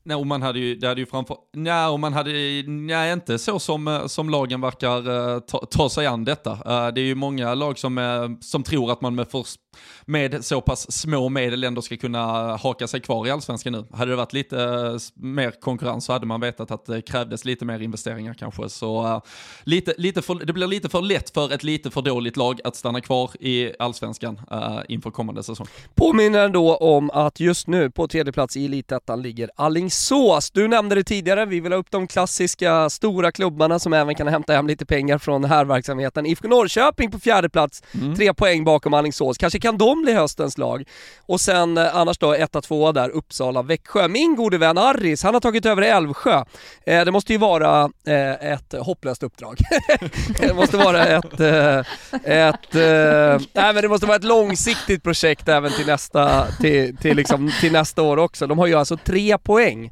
Nej, och man hade ju, det hade ju framför, nej, och man hade, nej, inte så som, eh, som lagen verkar eh, ta, ta sig an detta. Eh, det är ju många lag som, som tror att man med, först med så pass små medel ändå ska kunna haka sig kvar i allsvenskan nu. Hade det varit lite eh, mer konkurrens så hade man vetat att det krävdes lite mer investeringar kanske. Så eh, lite, lite för, det blir lite för lätt för ett lite för dåligt lag att stanna kvar i allsvenskan eh, inför kommande säsong. Påminner då om att just nu på tredje plats i Elitettan ligger Allingsås. Du nämnde det tidigare, vi vill ha upp de klassiska stora klubbarna som även kan hämta hem lite pengar från här verksamheten. IFK Norrköping på fjärde plats, Mm. tre poäng bakom Allingsås. Kanske kan kan de bli höstens lag. Och sen eh, annars då etta, tvåa där, Uppsala, Växjö. Min gode vän Arris, han har tagit över Älvsjö. Eh, det måste ju vara eh, ett hopplöst uppdrag. [LAUGHS] det måste vara ett, eh, ett eh, nej men det måste vara ett långsiktigt projekt även till nästa, till, till, liksom, till nästa år också. De har ju alltså tre poäng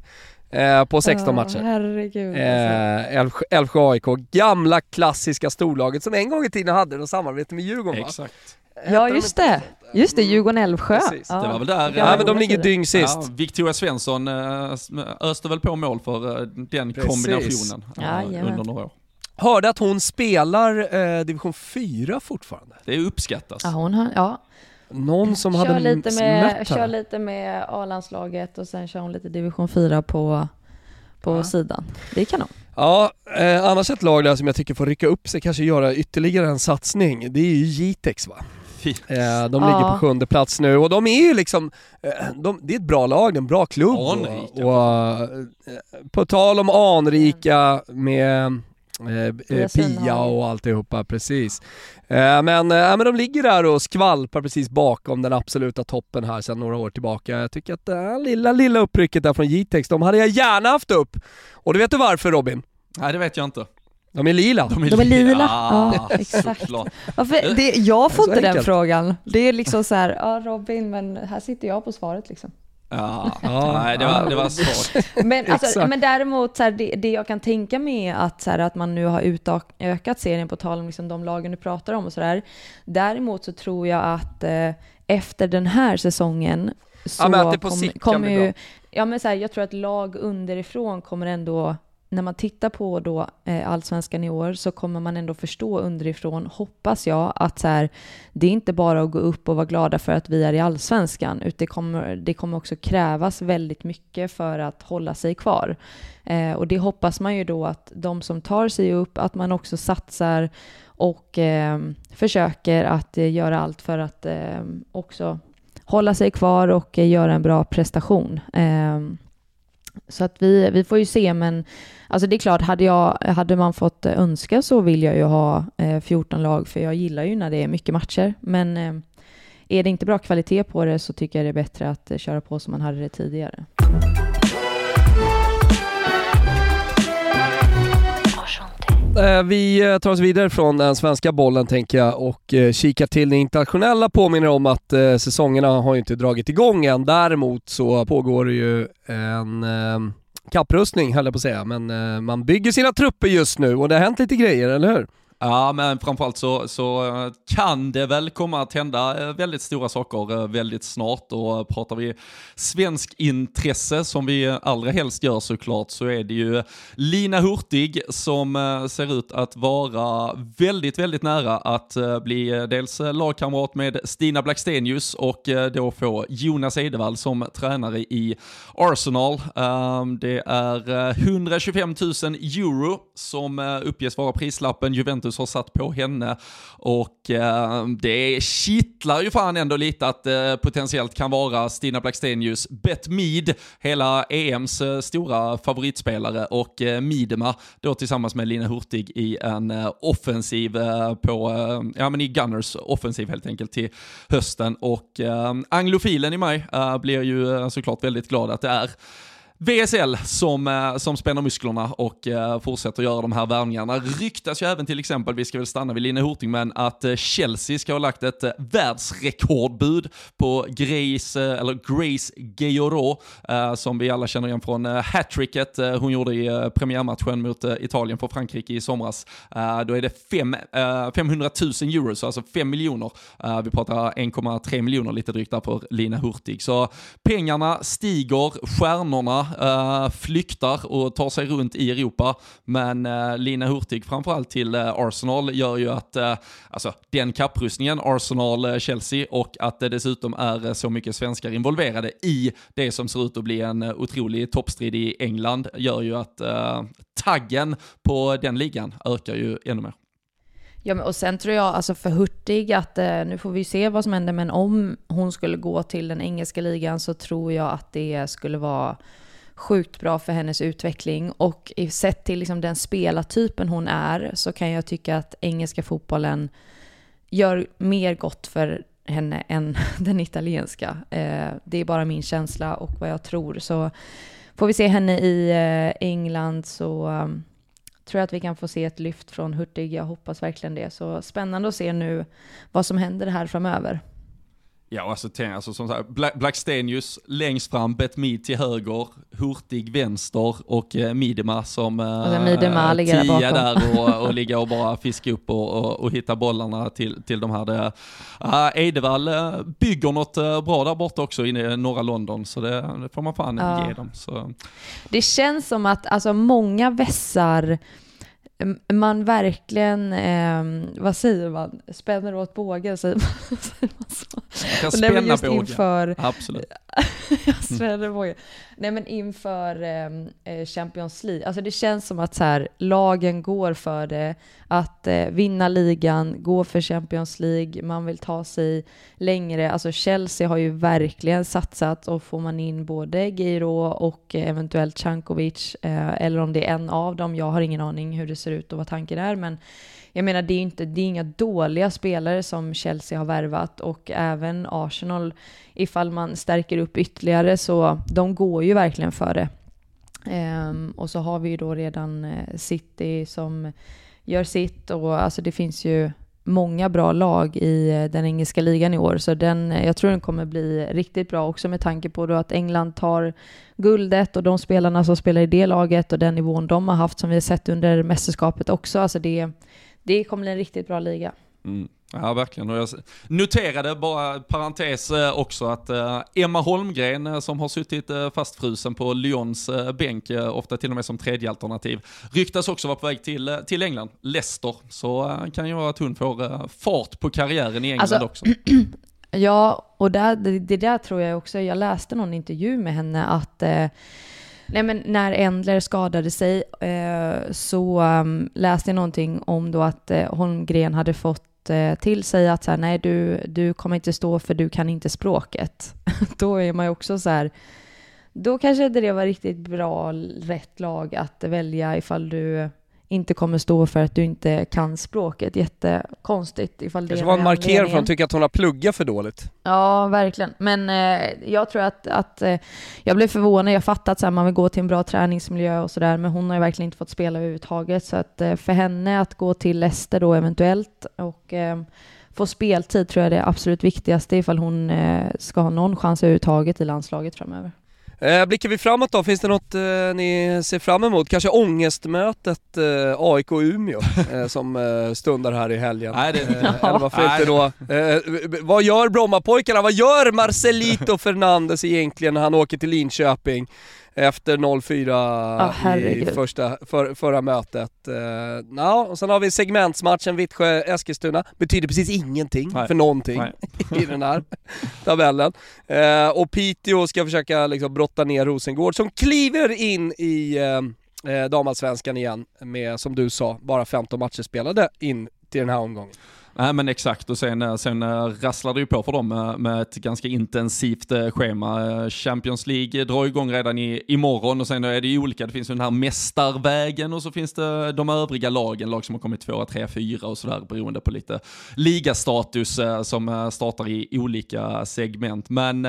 eh, på 16 matcher. Herregud. alltså. Eh, Älvsjö- Älvsjö AIK, gamla klassiska storlaget som en gång i tiden hade något samarbete med Djurgården? Exakt. Ja, just det. Just det, Djurgården-Älvsjö. Ja. Det var väl där, Gamla Ja men de ligger dyng sist. Ja, Victoria Svensson eh, öste väl på mål för eh, den Precis. kombinationen eh, Jajamän. under några år. Hörde att hon spelar eh, division 4 fortfarande. Det uppskattas. Ja, hon har, ja. Någon som kör, hade lite med, mött kör lite med A-landslaget och sen kör hon lite division 4 på, på Ja. sidan. Det är kanon. Ja, eh, annars ett lag där som jag tycker får rycka upp sig, kanske göra ytterligare en satsning, det är ju Jitex va? Eh, de Ja. ligger på sjunde plats nu och de är ju liksom, eh, de, det är ett bra lag, det är en bra klubb. Anrika. Och, och, eh, på tal om anrika med eh, Pia eh, Pia och alltihopa, precis. Eh, men, eh, men de ligger där och skvalpar precis bakom den absoluta toppen här sedan några år tillbaka. Jag tycker att det här lilla, lilla upprycket där från Jitex, de hade jag gärna haft upp. Och du vet du varför Robin? Nej, det vet jag inte. De är lila. De är lila. Ja, Ja, exakt. Varför, det, jag får inte den frågan. Det är liksom så här, ja Robin, men här sitter jag på svaret liksom. Ja, Ja. nej det var, det var svårt. Men, alltså, men däremot, så här, det, det jag kan tänka mig är att, så här, att man nu har utökat serien på tal om liksom, de lagen du pratar om och sådär. Däremot så tror jag att eh, efter den här säsongen så Ja, men att det på kom- sikt kan kommer bli ju... Ja men så här, jag tror att lag underifrån kommer ändå, när man tittar på då eh, allsvenskan i år så kommer man ändå förstå underifrån, hoppas jag, att så här, det är inte bara att gå upp och vara glada för att vi är i allsvenskan, utan det kommer, det kommer också krävas väldigt mycket för att hålla sig kvar. Eh, och det hoppas man ju då att de som tar sig upp, att man också satsar och eh, försöker att eh, göra allt för att eh, också hålla sig kvar och eh, göra en bra prestation. Eh, så att vi, vi får ju se, men alltså det är klart, hade, jag, hade man fått önska så vill jag ju ha eh, 14 lag, för jag gillar ju när det är mycket matcher. Men eh, är det inte bra kvalitet på det så tycker jag det är bättre att eh, köra på som man hade det tidigare. Eh, vi eh, tar oss vidare från den svenska bollen tänker jag och eh, kikar till den internationella. Påminner om att säsongerna har ju inte dragit igång än. Däremot så pågår det ju en kapprustning höll jag på att säga, men man bygger sina trupper just nu och det har hänt lite grejer, eller hur? Ja, men framförallt så, så eh, kan det väl komma att hända eh, väldigt stora saker eh, väldigt snart och pratar vi svensk intresse som vi allra helst gör såklart så är det ju Lina Hurtig som ser ut att vara väldigt, väldigt nära att bli dels lagkamrat med Stina Blackstenius och då få Jonas Edevall som tränare i Arsenal. Ehm, det är 125 000 euro som uppges vara prislappen Juventus Juventus har satt på henne. Och eh, det kittlar ju fan ändå lite att det eh, potentiellt kan vara Stina Blackstenius, Bet Mead, hela EMs eh, stora favoritspelare och eh, Midema då tillsammans med Lina Hurtig i en eh, offensiv eh, på, eh, ja men i Gunners offensiv helt enkelt till hösten. Och eh, anglofilen i mig blir ju såklart väldigt glad att det är. VSL som, eh, som spänner musklerna och eh, fortsätter göra de här värvningarna. Ryktas ju även till exempel, vi ska väl stanna vid Line Hurtig, men att eh, Chelsea ska ha lagt ett världsrekordbud på Grace, eller Grace Gayoro, som vi alla känner igen från hattricket hon gjorde i premiärmatchen mot Italien för Frankrike i somras. då är det fem, 500 000 euro, så alltså 5 miljoner. vi pratar 1,3 miljoner lite drygt där för Lina Hurtig. Så pengarna stiger, stjärnorna uh, flyktar och tar sig runt i Europa. Men uh, Lina Hurtig framförallt till uh, Arsenal gör ju att, alltså den kapprustningen, Arsenal-Chelsea och att det dessutom är så mycket svenskar involverade i det som ser ut att bli en otrolig toppstrid i England gör ju att taggen på den ligan ökar ju ännu mer. Ja, men och sen tror jag, alltså för Hurtig, att eh, nu får vi se vad som händer, men om hon skulle gå till den engelska ligan så tror jag att det skulle vara sjukt bra för hennes utveckling och sett till liksom den spelartypen hon är så kan jag tycka att engelska fotbollen gör mer gott för henne än [LAUGHS] den italienska. Eh, det är bara min känsla och vad jag tror. Så får vi se henne i eh, England så um, tror jag att vi kan få se ett lyft från Hurtig. Jag hoppas verkligen det. Så spännande att se nu vad som händer här framöver. Ja, alltså, alltså som sagt, Black, Blackstenius längst fram, Betmid till höger, Hurtig vänster och eh, Midema som eh, Midema ligger tia där, där och, [LAUGHS] och ligga och bara fiska upp och, och, och, hitta bollarna till, till de här. Det, uh, Eidevall uh, bygger något uh, bra där borta också inne i norra London, så det, det får man fan ja. ge dem. Så. Det känns som att alltså, många vässar man verkligen, eh, vad säger man, spänner åt bågen, säger man, [LAUGHS] säger man så? Man kan spänna bågen, inför, absolut. [LAUGHS] jag spänner bågen. Nej men inför ehm, eh, Champions League, alltså det känns som att så här, lagen går för det, att eh, vinna ligan, gå för Champions League, man vill ta sig längre. Alltså Chelsea har ju verkligen satsat och får man in både Giro och eh, eventuellt Cankovic, eh, eller om det är en av dem, jag har ingen aning hur det ser ut och vad tanken är, men jag menar, det är, inte, det är inga dåliga spelare som Chelsea har värvat och även Arsenal, ifall man stärker upp ytterligare, så de går ju verkligen för det. Um, och så har vi ju då redan eh, City som gör sitt och alltså det finns ju många bra lag i eh, den engelska ligan i år, så den, eh, jag tror den kommer bli riktigt bra också med tanke på då att England tar guldet och de spelarna som spelar i det laget och den nivån de har haft som vi har sett under mästerskapet också. Alltså det, det kommer bli en riktigt bra liga. Mm. Ja, verkligen. Och jag noterade, bara parentes eh, också, att eh, Emma Holmgren eh, som har suttit fastfrusen på Lyons bänk, ofta till och med som tredje alternativ, ryktas också vara på väg till, till England, Leicester. Så kan ju vara att hon får fart på karriären i England alltså, också. [CLEARS THROAT] ja, och där, det, det, där tror jag också, jag läste någon intervju med henne att Nej men när Endler skadade sig eh, så um, läste jag någonting om då att eh, Holmgren hade fått eh, till sig att så här, nej du, du kommer inte stå för du kan inte språket. [LAUGHS] då är man ju också så här, då kanske det var riktigt bra, rätt lag att välja ifall du inte kommer stå för att du inte kan språket. Jättekonstigt ifall det Kanske var en markering för att tycker att hon har pluggat för dåligt. Ja, verkligen. Men eh, jag tror att, att eh, jag blev förvånad. Jag fattar att så här, man vill gå till en bra träningsmiljö och sådär, men hon har ju verkligen inte fått spela överhuvudtaget. Så att eh, för henne att gå till Leicester då eventuellt och eh, få speltid tror jag är det absolut viktigaste ifall hon eh, ska ha någon chans överhuvudtaget i landslaget framöver. Eh, blickar vi framåt då, finns det något eh, ni ser fram emot? Kanske ångestmötet eh, AIK-Umeå [LAUGHS] eh, som eh, stundar här i helgen? Nej, det... Eh, eller varför [LAUGHS] inte då? Eh, vad gör Brommapojkarna? Vad gör Marcelito [LAUGHS] Fernandes egentligen när han åker till Linköping? efter 0-4 oh, i första, för, förra mötet. Uh, ja, och sen har vi segmentsmatchen Vittsjö-Eskilstuna, betyder precis ingenting Nej. för någonting [LAUGHS] i den här tabellen. Uh, och Piteå ska försöka liksom brotta ner Rosengård som kliver in i uh, eh, damallsvenskan igen med, som du sa, bara 15 matcher spelade in till den här omgången. Nej men exakt och sen, eh, sen eh, rasslar det ju på för dem med, med ett ganska intensivt schema. Champions League drar igång redan i, imorgon och sen är det ju olika, det finns ju den här mästarvägen och så finns det de övriga lagen, lag som har kommit tvåa, tre, fyra och sådär beroende på lite ligastatus som startar i olika segment. Men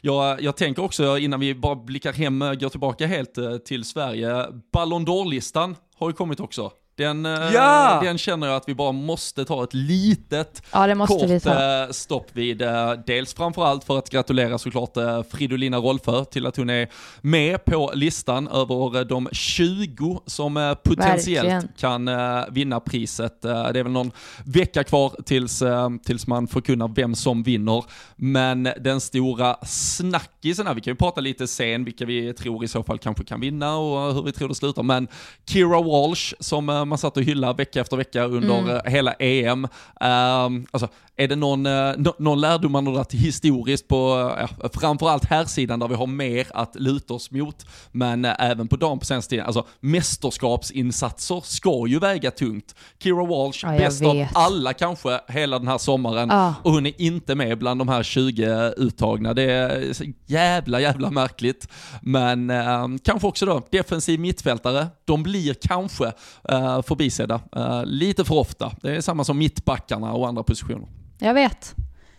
jag, jag tänker också innan vi bara blickar hem, går tillbaka helt till Sverige, Ballon d'Or-listan har ju kommit också. Den, eh, ja! den känner jag att vi bara måste ta ett litet ja, kort eh, stopp vid. Eh, dels framförallt för att gratulera såklart Fridolina Rolfö till att hon är med på listan över de 20 som potentiellt Verkligen. kan vinna priset. Det är väl någon vecka kvar tills, tills man förkunnar vem som vinner. Men den stora snackisen här, vi kan ju prata lite sen vilka vi tror i så fall kanske kan vinna och hur vi tror det slutar. Men Kira Walsh som man satt och hyllade vecka efter vecka under mm. Eh, hela EM. Um, ehm, alltså, är det någon, uh, någon lärdom man har dragit historiskt på, uh, framförallt här sidan där vi har mer att luta oss mot, men även på dam på senaste tiden, alltså mästerskapsinsatser ska ju väga tungt. Kira Walsh, ja, bäst av alla kanske hela den här sommaren, ah. och hon är inte med bland de här 20 uttagna. Det är jävla, jävla märkligt. Men ehm, kanske också då, defensiv mittfältare, de blir kanske uh, förbisedda lite för ofta. Det är samma som mittbackarna och andra positioner. Jag vet.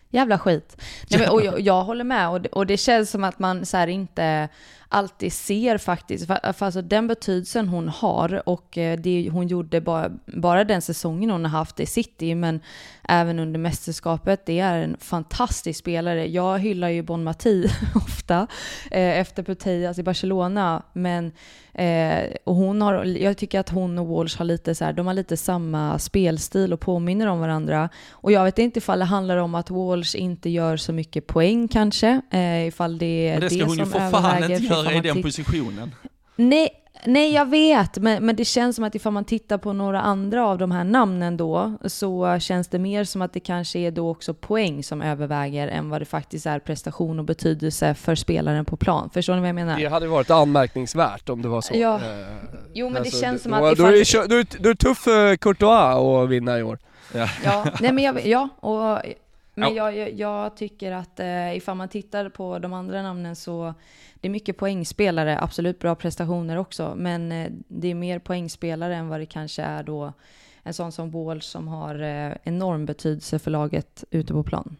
Jävla skit. Nej, men, och jag, [LAUGHS] jag, håller med och det, och det känns som att man så inte alltid ser faktiskt, för, för alltså den betydelsen hon har och eh, det hon gjorde bara, bara den säsongen hon har haft i City, men även under mästerskapet, det är en fantastisk spelare. Jag hyllar ju Bon Mati [LAUGHS] ofta eh, efter Putellas i Barcelona, men eh, och hon har, jag tycker att hon och Walsh har lite så här, de har lite samma spelstil och påminner om varandra. Och jag vet inte ifall det handlar om att Walsh inte gör så mycket poäng kanske, eh, ifall det är det, det som överväger göra i den positionen. Nej, nej, jag vet, men, men det känns som att ifall man tittar på några andra av de här namnen då, så känns det mer som att det kanske är då också poäng som överväger än vad det faktiskt är prestation och betydelse för spelaren på plan. Förstår ni vad jag menar? Det hade varit anmärkningsvärt om det var så. Ja. Eh, jo, men alltså, det känns som att... Då, ifall... då, är det, då, då är tuff för Courtois att vinna i år. Ja, ja nej men jag, ja, och men ja. jag, jag, tycker att eh, ifall man tittar på de andra namnen så det är mycket poängspelare, absolut bra prestationer också, men eh, det är mer poängspelare än vad det kanske är då en sån som Wall som har eh, enorm betydelse för laget ute på plan.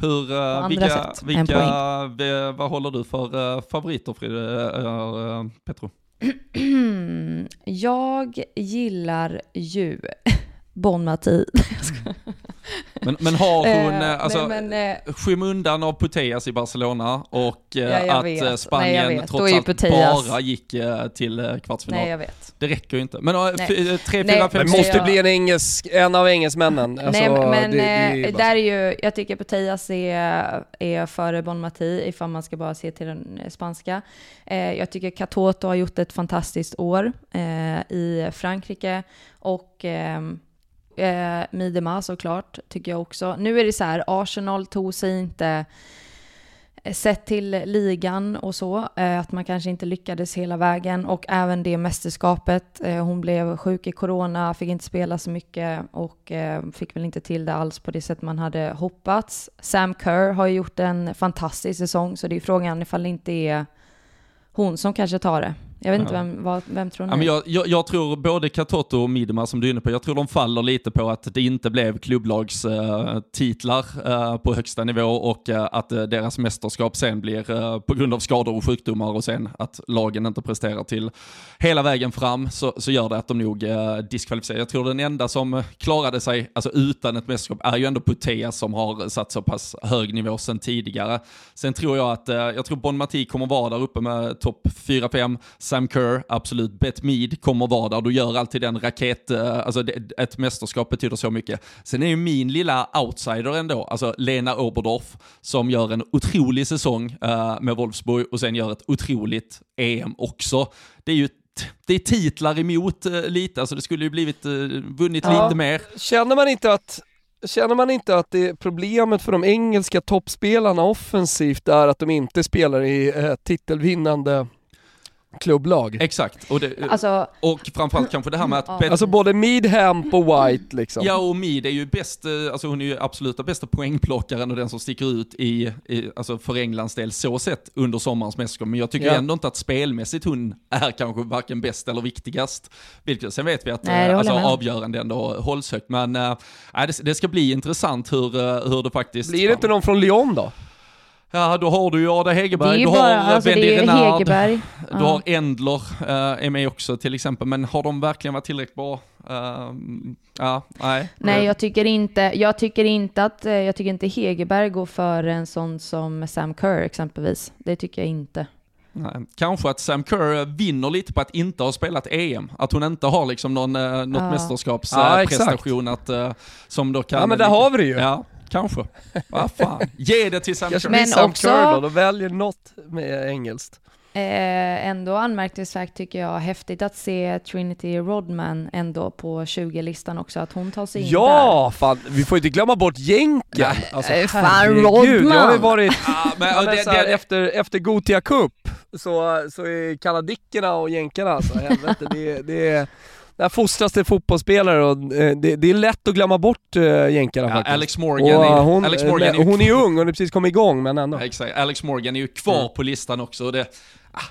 Hur, uh, vilka, vilka vad håller du för favoriter Frid, uh, Petro? [CLEARS THROAT] jag gillar ju Bon Mati. [LAUGHS] Men, men har hon, eh, alltså, nej, men, eh, skymundan av Putellas i Barcelona och eh, ja, att vet. Spanien nej, trots allt Putellas. bara gick till kvartsfinal. Nej, jag vet. Det räcker ju inte. Men tre, fyra, fem, Det måste bli en, engelsk, en av engelsmännen. Alltså, nej, men det, det är där är ju, jag tycker Putellas är, är före Bon Mati ifall man ska bara se till den spanska. Jag tycker Katoto har gjort ett fantastiskt år i Frankrike och ehm, Eh, Midema såklart, tycker jag också. Nu är det så här, Arsenal tog sig inte eh, sett till ligan och så, eh, att man kanske inte lyckades hela vägen och även det mästerskapet. Eh, hon blev sjuk i corona, fick inte spela så mycket och eh, fick väl inte till det alls på det sätt man hade hoppats. Sam Kerr har gjort en fantastisk säsong, så det är frågan ifall det inte är hon som kanske tar det. Jag vet inte vem, vad, vem tror ni? Ja, men jag, jag, jag, tror både Katoto och Midema som du är inne på, jag tror de faller lite på att det inte blev klubblagstitlar uh, uh, på högsta nivå och uh, att deras mästerskap sen blir på grund av skador och sjukdomar och sen att lagen inte presterar till hela vägen fram så, så gör det att de nog uh, diskvalificerar. Jag tror den enda som klarade sig alltså utan ett mästerskap är ju ändå Putea som har satt så pass hög nivå sen tidigare. Sen tror jag att, jag tror Bon Mati kommer vara där uppe med topp 4-5 Sam Kerr, absolut. Bet Mead kommer vara där. Du gör alltid den raket, eh, alltså ett mästerskap betyder så mycket. Sen är ju min lilla outsider ändå, alltså Lena Oberdorf, som gör en otrolig säsong uh, med Wolfsburg och sen gör ett otroligt EM också. Det är ju det är titlar emot uh, lite, alltså det skulle ju blivit vunnit ja. lite mer. Känner man inte att Känner man inte att det problemet för de engelska toppspelarna offensivt är att de inte spelar i eh, titelvinnande klubblag. Exakt, och, det, Alltså, och framförallt kanske det här med att... Ja. Alltså både Mead, Hemp och White liksom. Ja, och Mid är ju bäst, eh, alltså hon är ju absoluta bästa poängplockaren och den som sticker ut i, i alltså för Englands del så sett under sommarens mästerskap. Men jag tycker Ja. ändå inte att spelmässigt hon är kanske varken bäst eller viktigast. Vilket sen vet vi att Nej, eh, alltså, med avgörande ändå hålls högt. Men äh, det, det ska bli intressant hur, hur det faktiskt... Blir det inte någon från Lyon då? Ja, då har du ju Ada Hegerberg, ju du bara, har alltså är Renard, du Ja. har Endler eh, är med också till exempel. Men har de verkligen varit tillräckligt bra? Eh, ja, nej. Nej, jag tycker inte, jag tycker inte att, eh, jag tycker inte Hegerberg går före en sån som Sam Kerr exempelvis. Det tycker jag inte. Nej, kanske att Sam Kerr vinner lite på att inte ha spelat EM. Att hon inte har liksom någon, eh, något Ja. mästerskapsprestation Ja, att, eh, som då kan... Ja men där har vi det ju. Ja, kanske. Vad fan. Ge det till Sam Kanske Men Sam också- Kerr då, då väljer något med engelskt. Eh, ändå anmärkningsvärt tycker jag, häftigt att se Trinity Rodman ändå på 20-listan också, att hon tar sig in där. Ja, fan, vi får inte glömma bort jänken. Alltså, Eh, fan, Rodman. Jag har ju varit, Ja, men, ja, men det, här, det, efter, efter Gotia Cup så, så är kanadickerna och jänkarna alltså, helvete, det, det är där fostras det fotbollsspelare och eh, det, det är lätt att glömma bort uh, jänkarna ja, faktiskt. Alex och, Morgan, eh, är, hon, Alex Morgan eh, är ju hon är ung, hon är precis kommit igång men ändå. Ja, Exakt, Alex Morgan är ju kvar Mm. på listan också. Och det,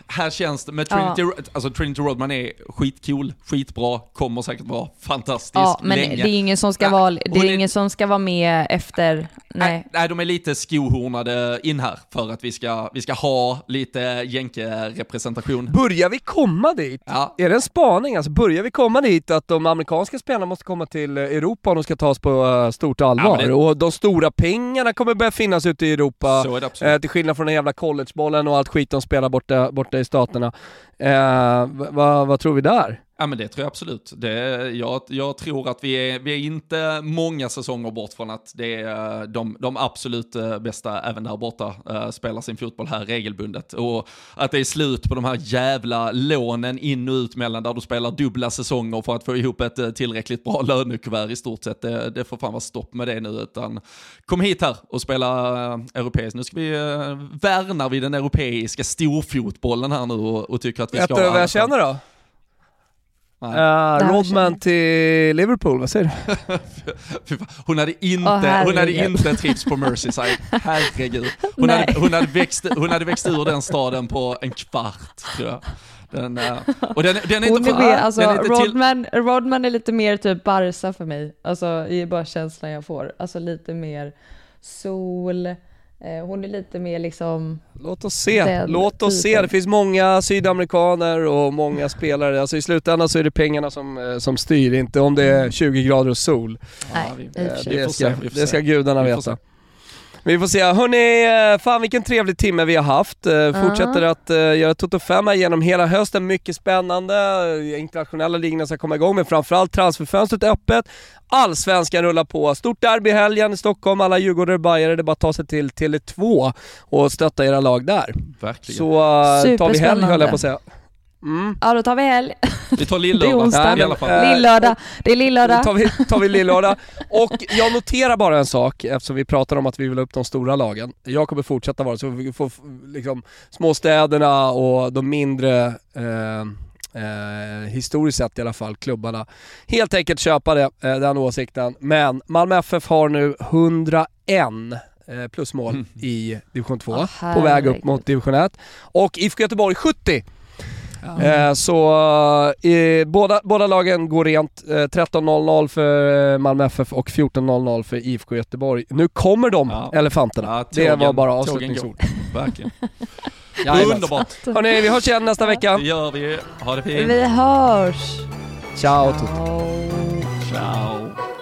här känns det, med Trinity, alltså Trinity Rodman är skitcool, skitbra, kommer säkert vara fantastisk Ja, men länge. det är ingen som ska Ja, vara, det är är- ingen som ska vara med efter, nej. Nej, de är lite skohornade in här för att vi ska, vi ska ha lite jänke-representation. Börjar vi komma dit? Ja, Är det en spaning? Alltså börjar vi komma dit att de amerikanska spelarna måste komma till eh, Europa om de ska tas på eh, stort allvar? Ja, det- Och de stora pengarna kommer börja finnas ute i Europa, så är det absolut. eh, till skillnad från den jävla collegebollen och allt skit de spelar borta, borta i staterna. Eh, vad- vad tror vi där? Ja men det tror jag absolut. Det, jag, jag tror att vi är, vi är inte många säsonger bort från att det är eh, de, de absolut eh, bästa även där borta uh, spelar sin fotboll här regelbundet. Och att det är slut på de här jävla lånen in och ut mellan där du spelar dubbla säsonger för att få ihop ett eh, tillräckligt bra [LAUGHS] lönekuvert i stort sett. Det, det får fan vara stopp med det nu utan kom hit här och spela europeiskt. Nu ska vi, uh, värnar vi den europeiska storfotbollen här nu och, och tycker att vi Vet ska du ha vad jag känner då? Uh, Rodman till Liverpool, vad säger du? [LAUGHS] Hon hade inte, Åh, hon hade herregud. inte trivts på Merseyside. Herregud. Hon hade, hon, hade växt, hon hade växt ur den staden på en kvart, tror jag. Den, eh, och den, den är inte är mer, alltså, den är inte till, Rodman, Rodman är lite mer typ Barca för mig. Alltså, det är bara känslan jag får. Alltså lite mer sol. Eh, hon är lite mer liksom... Låt oss se, låt oss se. typen. Det finns många sydamerikaner och många spelare. Alltså i slutändan så är det pengarna som, eh, som styr, inte om det är 20 grader och sol. Nej, Eh, vi Det se, ska, det ska se. gudarna veta. Vi får se. Hörni, eh, fan vilken trevlig timme vi har haft. Eh, Fortsätter att uh, göra Toto 5 här genom hela hösten. Mycket spännande. Eh, Internationella ligorna ska komma igång, men framförallt transferfönstret är öppet. Allsvenskan rullar på. Stort derby i helgen i Stockholm. Alla Djurgårdare och Bajare, det är bara att ta sig till Tele2 och stötta era lag där. verkligen. Så uh, tar vi helg höll jag på att säga. Mm. Ja, då tar vi helg. vi tar [LAUGHS] Det är lillördag i alla fall. Lillördag. Det är Då lillördag. tar vi, tar vi lillördag. [LAUGHS] Och jag noterar bara en sak eftersom vi pratar om att vi vill ha upp de stora lagen. Jag kommer fortsätta vara så vi får liksom småstäderna och de mindre eh, Eh, historiskt sett i alla fall, klubbarna. Helt enkelt köpa det, eh, den åsikten. Men Malmö FF har nu 101 eh, plusmål Mm. i division 2, Åh, på väg upp mot division 1. Och IFK Göteborg 70! Ja. Eh, så eh, båda, båda lagen går rent. Eh, 13.00 för eh, Malmö FF och 14.00 för IFK Göteborg. Nu kommer de, Ja. elefanterna. Ja, det tågen- var bara avslutningsord. Verkligen. [LAUGHS] Jajamän. Underbart. Hörni, vi hörs igen nästa vecka. Det gör vi. Ha det fint. Vi hörs. Ciao. Ciao. Ciao.